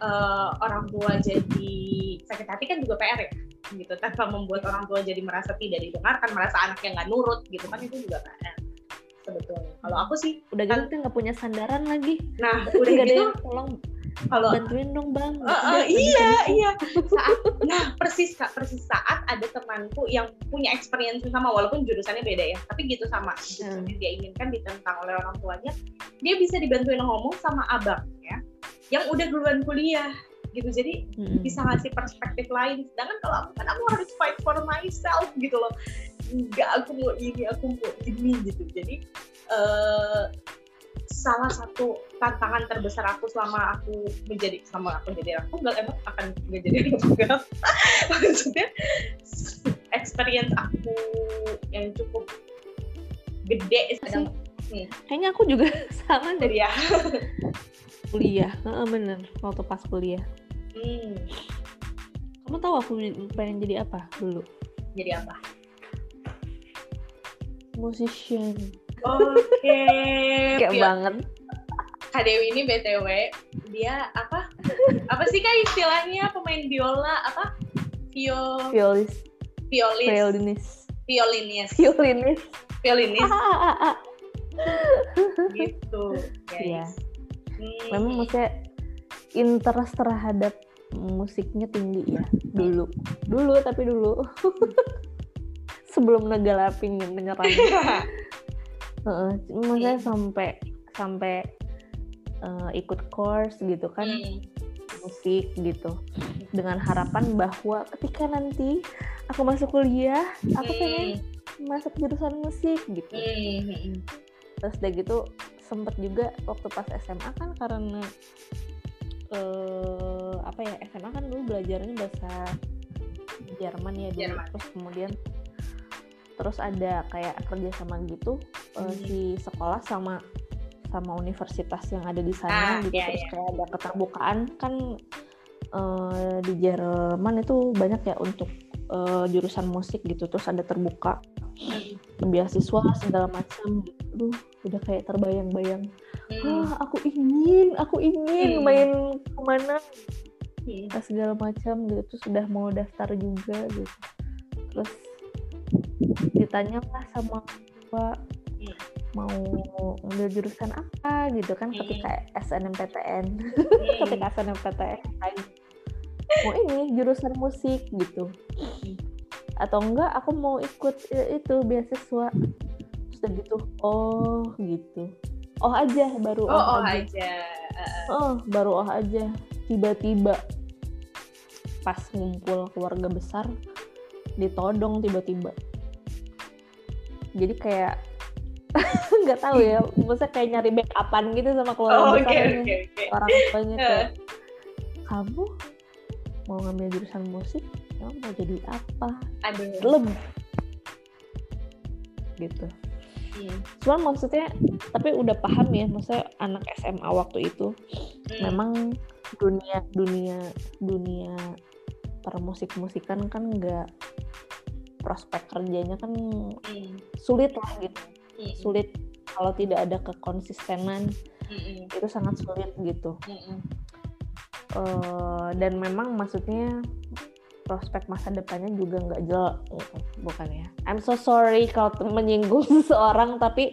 uh, orang tua jadi sakit hati kan juga PR ya gitu tanpa membuat orang tua jadi merasa tidak didengarkan merasa anaknya nggak nurut gitu kan itu juga PR sebetulnya. Kalau aku sih udah gitu kan nggak punya sandaran lagi. Nah, udah gitu tolong kalau bantuin dong bang uh, uh, iya iya saat nah persis kak persis saat ada temanku yang punya experience sama walaupun jurusannya beda ya tapi gitu sama jurusan hmm. dia inginkan ditentang oleh orang tuanya dia bisa dibantuin ngomong sama abangnya yang udah duluan kuliah gitu. Jadi hmm. bisa ngasih perspektif lain. Sedangkan kalau aku kan aku harus fight for myself gitu loh. Enggak aku mau ini aku mau ini gitu. Jadi uh, salah satu tantangan terbesar aku selama aku menjadi sama aku jadi aku tunggal emang akan anak tunggal maksudnya experience aku yang cukup gede sedang hmm. kayaknya aku juga sama dari ya kuliah. Uh, bener waktu pas kuliah. Hmm. kamu tahu aku pengen jadi apa dulu? Jadi apa? Musician. Oke. Okay. kayak banget. Kak Dewi ini btw dia apa? Apa sih kak istilahnya? Pemain biola apa? Vio violis. violis. Violinis. Violinis. Violinis. Violinis. Gitu guys. Ya. Hmm. memang maksudnya interest terhadap musiknya tinggi ya dulu dulu tapi dulu sebelum naga laping menyerang uh, maksudnya hmm. sampai sampai uh, ikut course gitu kan hmm. musik gitu dengan harapan bahwa ketika nanti aku masuk kuliah aku pengen masuk jurusan musik gitu hmm. terus udah gitu sempet juga waktu pas SMA kan karena uh, apa ya SMA kan dulu belajarnya bahasa Jerman ya dulu Jerman. terus kemudian terus ada kayak kerjasama gitu hmm. uh, si sekolah sama sama universitas yang ada di sana ah, gitu iya, terus iya. kayak ada keterbukaan kan uh, di Jerman itu banyak ya untuk uh, jurusan musik gitu terus ada terbuka hmm. Beasiswa segala macam gitu udah kayak terbayang-bayang hmm. ah aku ingin aku ingin hmm. main ke mana hmm. segala macam gitu terus udah mau daftar juga gitu terus ditanya lah sama tua hmm. mau ambil jurusan apa gitu kan hmm. ketika SNMPTN hmm. ketika SNMPTN mau ini jurusan musik gitu hmm. Atau enggak aku mau ikut itu beasiswa. Terus gitu oh gitu. Oh aja baru oh, oh, oh aja, aja. oh baru oh aja. Tiba-tiba pas ngumpul keluarga besar ditodong tiba-tiba. Jadi kayak nggak tahu ya maksudnya kayak nyari backupan gitu sama keluarga oh, besar okay, okay, okay. orang tuanya kayak kamu mau ngambil jurusan musik mau jadi apa? Belum gitu. Hmm. cuman maksudnya tapi udah paham ya maksudnya anak SMA waktu itu hmm. memang dunia dunia dunia permusik musikan kan nggak prospek kerjanya kan hmm. sulit lah gitu. Hmm. sulit kalau tidak ada kekonsistenan. Itu sangat sulit gitu. Uh, dan memang maksudnya prospek masa depannya juga nggak jelas bukan ya I'm so sorry kalau menyinggung seseorang tapi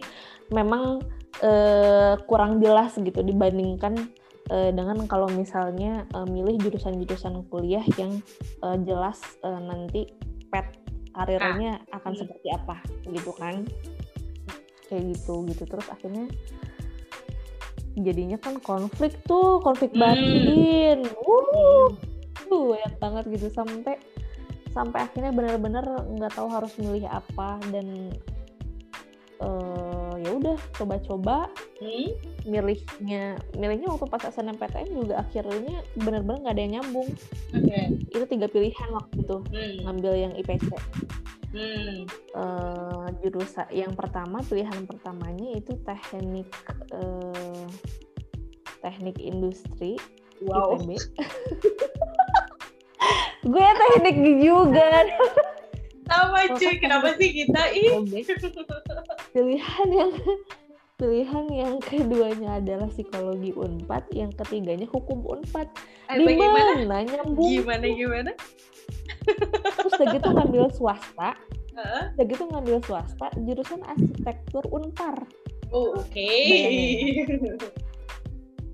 memang uh, kurang jelas gitu dibandingkan uh, dengan kalau misalnya uh, milih jurusan-jurusan kuliah yang uh, jelas uh, nanti pet karirnya ah. akan hmm. seperti apa gitu kan kayak gitu gitu terus akhirnya jadinya kan konflik tuh konflik hmm. batin uh banyak banget gitu sampai sampai akhirnya benar-benar nggak tahu harus milih apa dan uh, ya udah coba-coba hmm? milihnya milihnya waktu pas SNMPTN juga akhirnya benar-benar nggak ada yang nyambung okay. itu tiga pilihan waktu itu hmm. ngambil yang IPC hmm. uh, jurusan yang pertama pilihan pertamanya itu teknik uh, teknik industri wow. ITB gue teknik juga. Sama cuy. Kenapa sih kita? Ih. Pilihan yang pilihan yang keduanya adalah psikologi unpad yang ketiganya hukum unpad. Di mana nyambung? Gimana gimana? Terus udah gitu ngambil swasta. Uh? udah gitu ngambil swasta jurusan arsitektur unpar. Oh oke. Okay.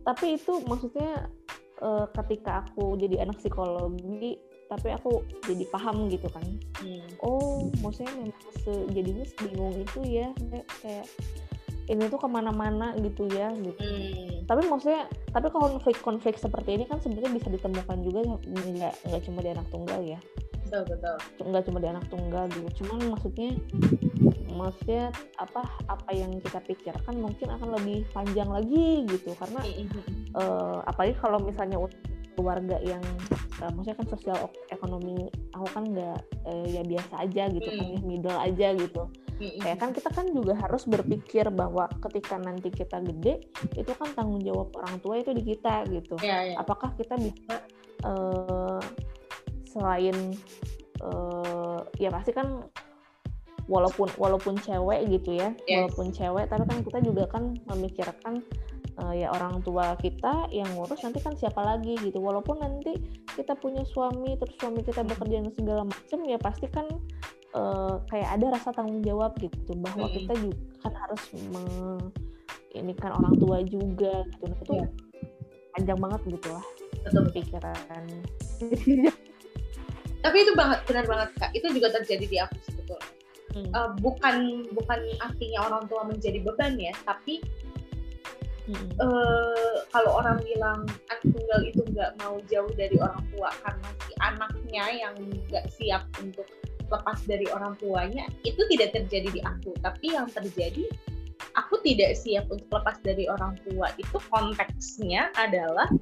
tapi itu maksudnya uh, ketika aku jadi anak psikologi tapi aku jadi paham gitu kan. Hmm. oh maksudnya memang se jadinya sebingung itu ya. Kayak, kayak ini tuh ke mana-mana gitu ya gitu. Hmm. tapi maksudnya tapi konflik-konflik seperti ini kan sebenarnya bisa ditemukan juga nggak nggak cuma di anak tunggal ya. Betul betul. Nggak cuma di anak tunggal gitu. Cuman maksudnya maksudnya apa apa yang kita pikirkan mungkin akan lebih panjang lagi gitu. Karena uh, apalagi kalau misalnya keluarga yang uh, maksudnya kan sosial ekonomi aku kan nggak uh, ya biasa aja gitu mm. kan ya middle aja gitu mm. kayak kan kita kan juga harus berpikir bahwa ketika nanti kita gede itu kan tanggung jawab orang tua itu di kita gitu yeah, yeah. apakah kita bisa uh, selain uh, ya pasti kan walaupun walaupun cewek gitu ya yes. walaupun cewek tapi kan kita juga kan memikirkan uh, ya orang tua kita yang ngurus nanti kan siapa lagi gitu. Walaupun nanti kita punya suami terus suami kita bekerja dan segala macam ya pasti kan uh, kayak ada rasa tanggung jawab gitu. Bahwa hmm. kita juga kan harus me ini kan orang tua juga gitu. Nah, itu yeah. panjang banget gitu lah betul. pikiran. Tapi itu banget benar banget kak. Itu juga terjadi di aku sebetulnya. Hmm. uh, bukan bukan artinya orang tua menjadi beban ya tapi Hmm. Uh, kalau orang bilang anak tunggal itu nggak mau jauh dari orang tua karena si anaknya yang nggak siap untuk lepas dari orang tuanya itu tidak terjadi di aku. Tapi yang terjadi aku tidak siap untuk lepas dari orang tua. Itu konteksnya adalah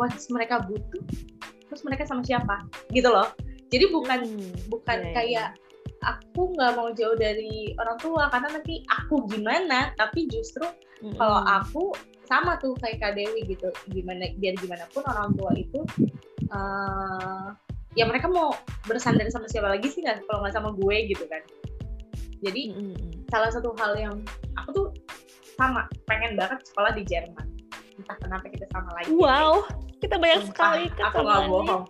once mereka butuh terus mereka sama siapa? Gitu loh. Jadi bukan hmm, bukan yeah, iya. kayak aku nggak mau jauh dari orang tua karena nanti aku gimana tapi justru mm-hmm. kalau aku sama tuh kayak Kak Dewi gitu. Gimana biar gimana pun orang tua itu uh, ya mereka mau bersandar sama siapa lagi sih kan kalau nggak sama gue gitu kan. Jadi mm-hmm. salah satu hal yang aku tuh sama pengen banget sekolah di Jerman. Entah kenapa kita sama lagi. Wow kita banyak sekali aku nggak bohong.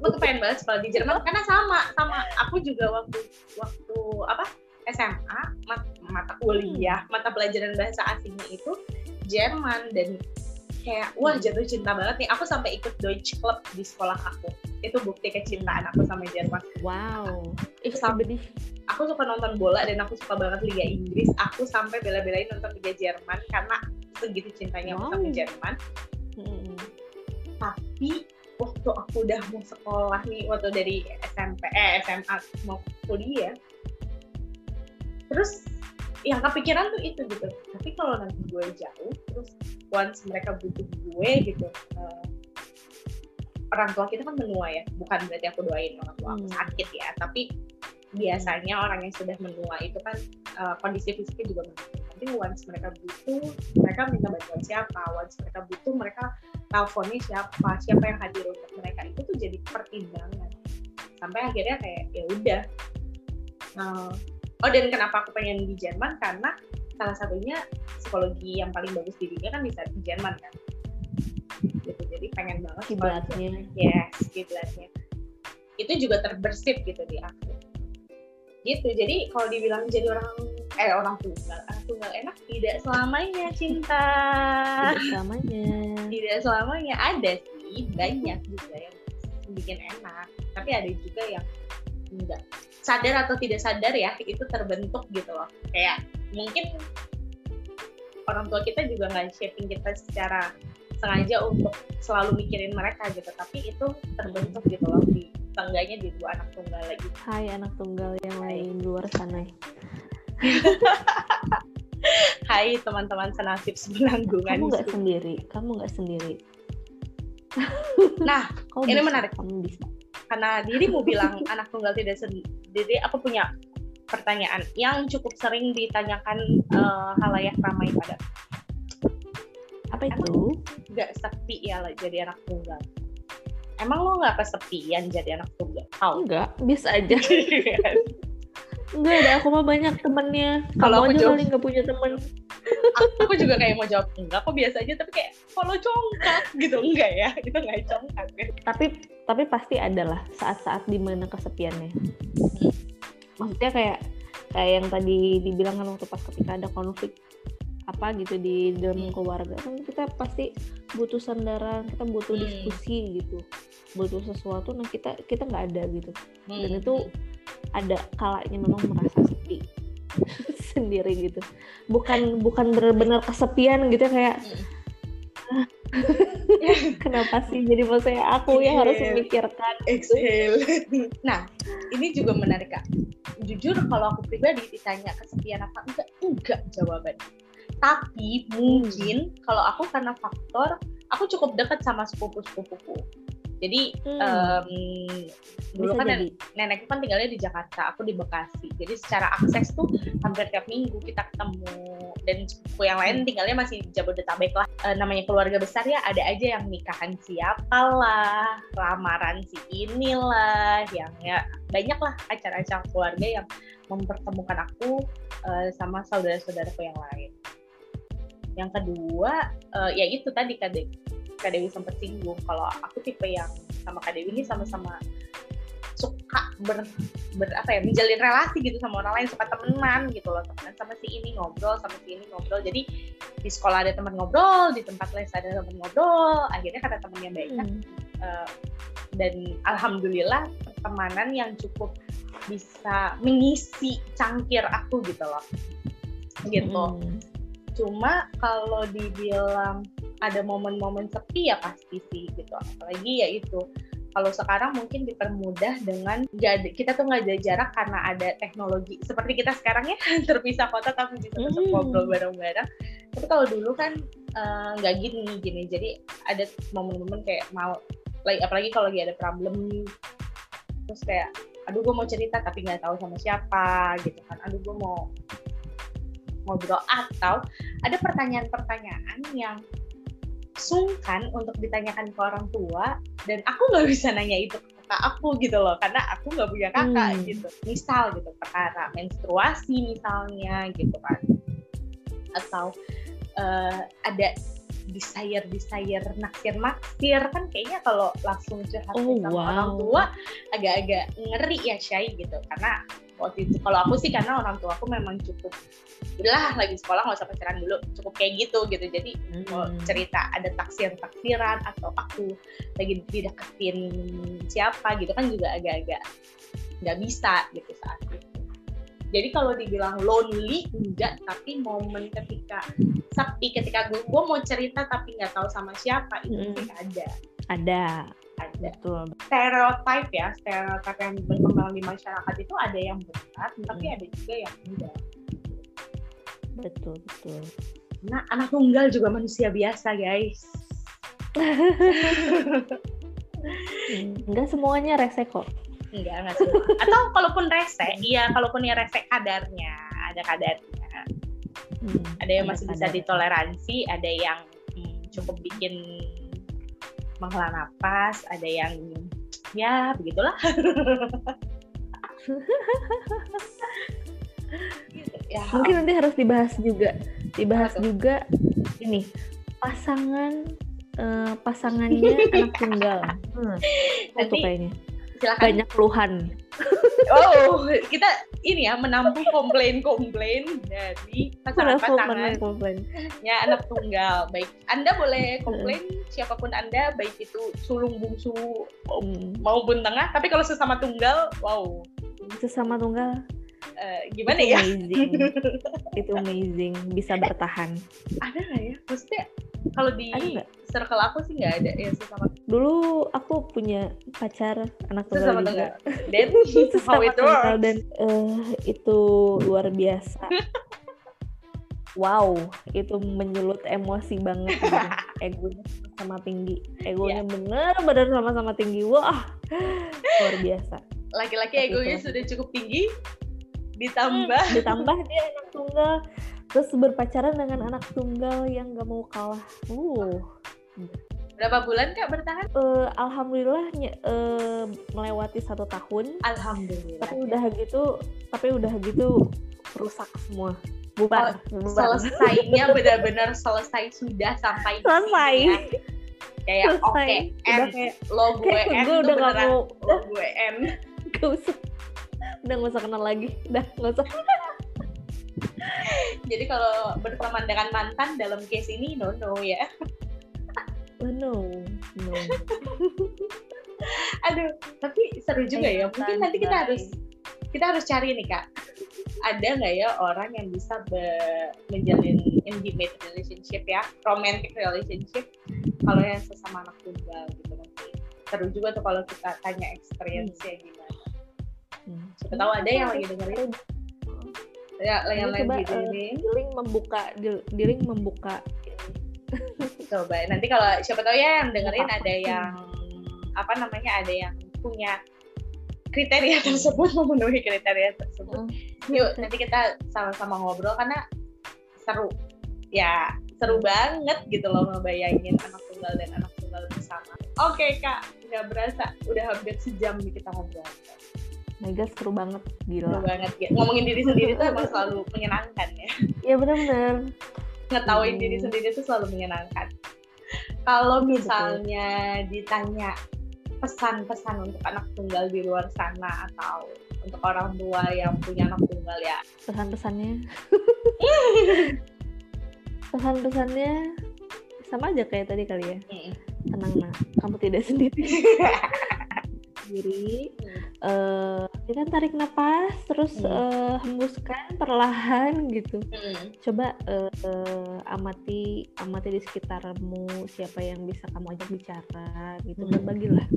Aku tuh pengen banget sekolah di Jerman karena sama sama. Aku juga waktu waktu apa SMA mat, mata kuliah mata pelajaran bahasa asingnya itu Jerman. Dan kayak wah jatuh cinta banget nih. Aku sampai ikut Deutsche Club di sekolah aku. Itu bukti kecintaan aku sama Jerman. Wow. Itu sampai aku suka nonton bola dan aku suka banget Liga Inggris. Aku sampai bela-belain nonton Liga Jerman karena segitu cintanya wow. aku sama Jerman. Hmm. tapi waktu aku udah mau sekolah nih waktu dari SMP eh SMA mau kuliah terus yang kepikiran tuh itu gitu. Tapi kalau nanti gue jauh terus once mereka butuh gue gitu uh, orang tua kita kan menua ya. Bukan berarti aku doain orang tua aku hmm. sakit ya. Tapi biasanya orang yang sudah menua itu kan uh, kondisi fisiknya juga menurun. Nanti once mereka butuh mereka minta bantuan siapa? Once mereka butuh mereka teleponnya siapa? Siapa yang hadir untuk mereka? Itu tuh jadi pertimbangan. Sampai akhirnya kayak ya udah uh, oh dan kenapa aku pengen di Jerman? Karena salah satunya psikologi yang paling bagus di dunia kan bisa di Jerman kan? Gitu jadi pengen banget kiblatnya. yes kiblatnya. Itu juga terbersih gitu di aku. Gitu jadi kalau dibilang jadi orang eh orang tunggal anak tunggal enak tidak selamanya cinta. Tidak selamanya. Tidak selamanya. Ada sih banyak juga yang bikin enak tapi ada juga yang enggak sadar atau tidak sadar ya itu terbentuk gitu loh. Kayak mungkin orang tua kita juga nggak shaping kita secara sengaja untuk selalu mikirin mereka gitu tapi itu terbentuk gitu loh di tangganya di dua anak tunggal lagi. Hai anak tunggal yang lain di luar sana. Hai teman-teman senasib sebelanggungan kamu nggak sendiri? Kamu nggak sendiri? Nah Kau ini bisa, menarik. Kamu bisa karena dirimu bilang anak tunggal tidak sendiri. Aku punya pertanyaan yang cukup sering ditanyakan uh, halayak ramai pada. Apa itu? nggak sepi ya lah jadi anak tunggal. Emang lo nggak kesepian jadi anak tunggal? Enggak bisa aja Enggak ada, aku mah banyak temennya. Kalau aku aja kali nggak punya temen. aku juga kayak mau jawab enggak, kok biasa aja. Tapi kayak kalau congkak gitu enggak ya, itu nggak congkak. Ya. Tapi tapi pasti ada lah saat-saat di mana kesepiannya. Maksudnya kayak kayak yang tadi dibilang kan waktu pas ketika ada konflik apa gitu di dalam keluarga kan kita pasti butuh sandaran kita butuh hmm. diskusi gitu butuh sesuatu nah kita kita nggak ada gitu hmm. dan itu ada kalanya memang merasa sepi sendiri gitu bukan bukan benar-benar kesepian gitu ya, kayak. Kenapa sih jadi maksudnya aku yang harus memikirkan exhale. nah, ini juga menarik kak. Jujur kalau aku pribadi ditanya kesepian apa enggak enggak jawaban. Tapi mungkin hmm. kalau aku karena faktor aku cukup dekat sama sepupu-sepupuku. Jadi hmm. um, dulu kan jadi. nenekku kan tinggalnya di Jakarta, aku di Bekasi. Jadi secara akses tuh hampir tiap minggu kita ketemu dan sepupu yang lain tinggalnya masih di Jabodetabek lah. E, namanya keluarga besar ya ada aja yang nikahan siapa lah, lamaran si inilah, yang ya banyak lah acara-acara keluarga yang mempertemukan aku uh, sama saudara-saudaraku yang lain. Yang kedua, uh, ya itu tadi Kak Dewi, Kak Dewi sempat singgung kalau aku tipe yang sama Kak Dewi ini sama-sama suka ber, ber apa ya menjalin relasi gitu sama orang lain suka temenan gitu loh temenan sama si ini ngobrol sama si ini ngobrol. Jadi di sekolah ada teman ngobrol di tempat les ada teman ngobrol akhirnya kata temennya banyak hmm. uh, dan alhamdulillah pertemanan yang cukup bisa mengisi cangkir aku gitu loh. Gitu. Hmm cuma kalau dibilang ada momen-momen sepi ya pasti sih gitu. Apalagi ya itu kalau sekarang mungkin dipermudah dengan kita tuh nggak ada jarak karena ada teknologi. Seperti kita sekarang ya terpisah kota tapi bisa tetap mm. ngobrol bareng-bareng. Tapi kalau dulu kan eh, nggak uh, gini gini. Jadi ada momen-momen kayak mau like, apalagi kalau lagi ada problem. Terus kayak aduh gue mau cerita tapi nggak tahu sama siapa gitu kan. Aduh gue mau ngobrol atau ada pertanyaan-pertanyaan yang sungkan untuk ditanyakan ke orang tua dan aku nggak bisa nanya itu ke kakak aku gitu loh karena aku nggak punya kakak hmm. gitu misal gitu perkara menstruasi misalnya gitu kan atau uh, ada desire desire naksir naksir kan kayaknya kalau langsung curhat oh, sama wow. orang tua agak-agak ngeri ya Syai gitu karena waktu itu. Kalau aku sih karena orang tua aku memang cukup udah lagi sekolah nggak usah pacaran dulu. Cukup kayak gitu gitu. Jadi hmm. mau cerita ada taksir taksiran atau aku lagi dideketin siapa gitu kan juga agak-agak nggak bisa gitu saat itu. Jadi kalau dibilang lonely enggak. Tapi momen ketika sepi ketika gue, gue mau cerita tapi nggak tahu sama siapa itu hmm. sih ada. Ada ada Betul. stereotip ya stereotip yang berkembang di masyarakat itu ada yang benar hmm. tapi ada juga yang enggak. Betul betul. Nah anak tunggal juga manusia biasa guys. Enggak semuanya rese kok. Enggak enggak semua. Atau kalaupun rese iya kalaupun ya rese kadarnya ada kadarnya. Hmm, ada yang masih bisa ditoleransi ada yang hmm, cukup bikin menghela nafas, ada yang ya begitulah. ya, Mungkin nanti harus dibahas juga, dibahas juga ini pasangan uh, pasangannya anak tunggal. Hmm, itu kayaknya. Silakan. Banyak keluhan oh, kita ini ya menampung komplain-komplain dari pasangan-pasangan ya anak tunggal. Baik, Anda boleh komplain siapa pun Anda, baik itu sulung bungsu hmm. maupun tengah. Tapi kalau sesama tunggal, wow. Sesama tunggal Uh, gimana itu ya? Amazing. itu amazing, bisa bertahan. Ada nggak ya? Maksudnya kalau di circle aku sih nggak ada ya sesama. Dulu aku punya pacar anak tunggal juga. Dan how it works. Dan uh, itu luar biasa. wow, itu menyulut emosi banget. Gitu. Egonya sama tinggi. Egonya yeah. bener-bener sama-sama tinggi. Wah, luar biasa. Laki-laki egonya itu. sudah cukup tinggi, ditambah hmm, ditambah dia anak tunggal terus berpacaran dengan anak tunggal yang gak mau kalah uh berapa bulan kak bertahan? Uh, alhamdulillah uh, melewati satu tahun. Alhamdulillah tapi udah gitu tapi udah gitu rusak semua. Bubar, oh, bubar. selesainya benar-benar selesai sudah sampai selesai. ya. kayak oke okay, kayak, lo gue N gue udah gak mau. Lo gue N gak usah. Udah gak usah kenal lagi. Udah gak usah. Jadi kalau berteman dengan mantan dalam case ini no no ya. No, no. Aduh, tapi seru juga ya. Mungkin nanti kita harus kita harus cari nih kak. Ada nggak ya orang yang bisa menjalin intimate relationship ya, romantic relationship kalau yang sesama anak tunggal gitu nanti. Seru juga tuh kalau kita tanya experience-nya hmm. gimana. Hmm. Siapa tahu ada yang lagi dengerin ya yang lain coba uh, Diling membuka Diling membuka coba nanti kalau siapa tahu ya yang dengerin ada yang apa namanya ada yang punya kriteria tersebut memenuhi kriteria tersebut mm. yuk nanti kita sama-sama ngobrol karena seru ya seru banget gitu loh ngebayangin anak tunggal dan anak tunggal bersama oke okay, kak nggak berasa udah hampir sejam nih kita ngobrol Mega seru banget, gila. Seru banget, ya. Ngomongin diri sendiri tuh emang selalu menyenangkan ya. Iya benar-benar. Ngetawain hmm. diri sendiri tuh selalu menyenangkan. Kalau misalnya Betul. ditanya pesan-pesan untuk anak tunggal di luar sana atau untuk orang tua yang punya anak tunggal ya. Pesan-pesannya. Pesan-pesannya sama aja kayak tadi kali ya. Tenang nak, kamu tidak sendiri. sendiri uh, kita tarik nafas terus hmm. uh, hembuskan perlahan gitu. Hmm. coba uh, uh, amati amati di sekitarmu siapa yang bisa kamu ajak bicara gitu. Hmm. berbagilah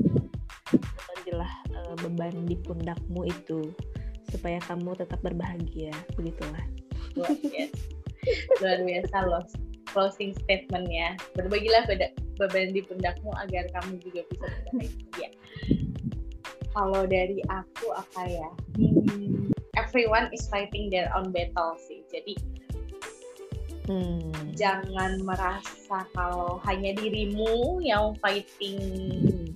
berbagilah uh, beban di pundakmu itu supaya kamu tetap berbahagia begitulah. Luar biasa. Luar biasa loh closing statement ya. Berbagilah beban di pundakmu agar kamu juga bisa berbahagia kalau dari aku apa ya? Hmm, everyone is fighting their own battle sih. Jadi hmm. jangan merasa kalau hanya dirimu yang fighting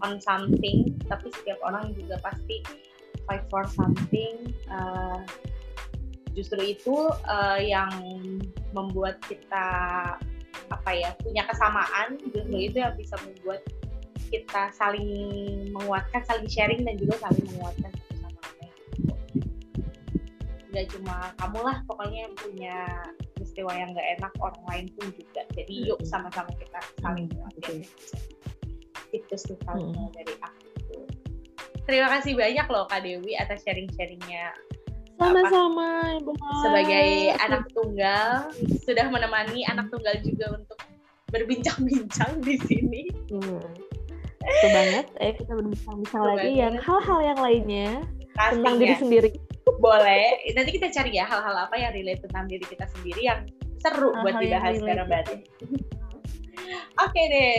on something tapi setiap orang juga pasti fight for something. Uh, justru itu uh, yang membuat kita apa ya punya kesamaan justru itu yang bisa membuat kita saling menguatkan, saling sharing dan juga saling menguatkan satu sama lain. Gak cuma kamu lah pokoknya yang punya peristiwa yang gak enak orang lain pun juga. Jadi hmm. yuk sama-sama kita saling menguatkan. Itu sih kalau hmm. dari aku. Terima kasih banyak loh Kak Dewi atas sharing-sharingnya sama-sama Ibu Sebagai anak tunggal sudah menemani anak tunggal juga untuk berbincang-bincang di sini. Hmm itu banget eh kita berbincang-bincang lagi yang hal-hal yang lainnya Pastinya. tentang diri sendiri boleh nanti kita cari ya hal-hal apa yang relate tentang diri kita sendiri yang seru hal -hal buat dibahas secara batin Oke okay deh,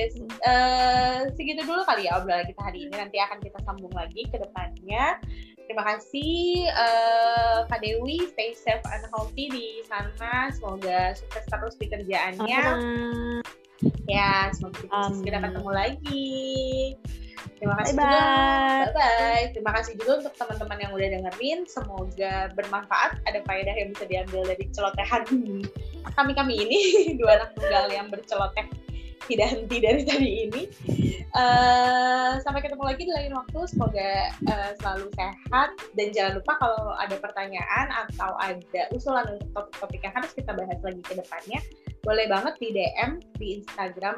uh, segitu dulu kali ya obrolan kita hari ini. Nanti akan kita sambung lagi ke depannya. Terima kasih uh, Kak Dewi, stay safe and healthy di sana. Semoga sukses terus di kerjaannya. Uh Ya, semoga kita um, segera ketemu lagi. Terima kasih bye juga. Bye bye. Terima kasih juga untuk teman-teman yang udah dengerin. Semoga bermanfaat. Ada faedah yang bisa diambil dari celotehan kami-kami ini dua anak tunggal yang berceloteh tidak henti dari tadi ini. Uh, sampai ketemu lagi di lain waktu. Semoga uh, selalu sehat dan jangan lupa kalau ada pertanyaan atau ada usulan untuk topik-topik yang harus kita bahas lagi ke depannya, boleh banget di DM di Instagram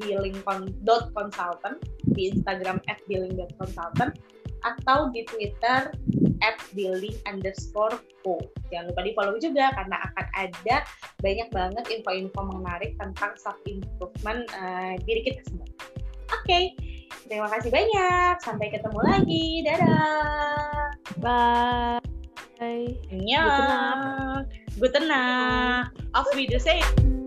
@billing.consultant di Instagram @billing.consultant atau di Twitter at billing underscore co. Jangan lupa di follow juga karena akan ada banyak banget info-info menarik tentang self improvement uh, diri kita semua. Oke, okay. terima kasih banyak. Sampai ketemu lagi. Dadah. Bye. Annyeong. Guten Nacht. Auf Wiedersehen.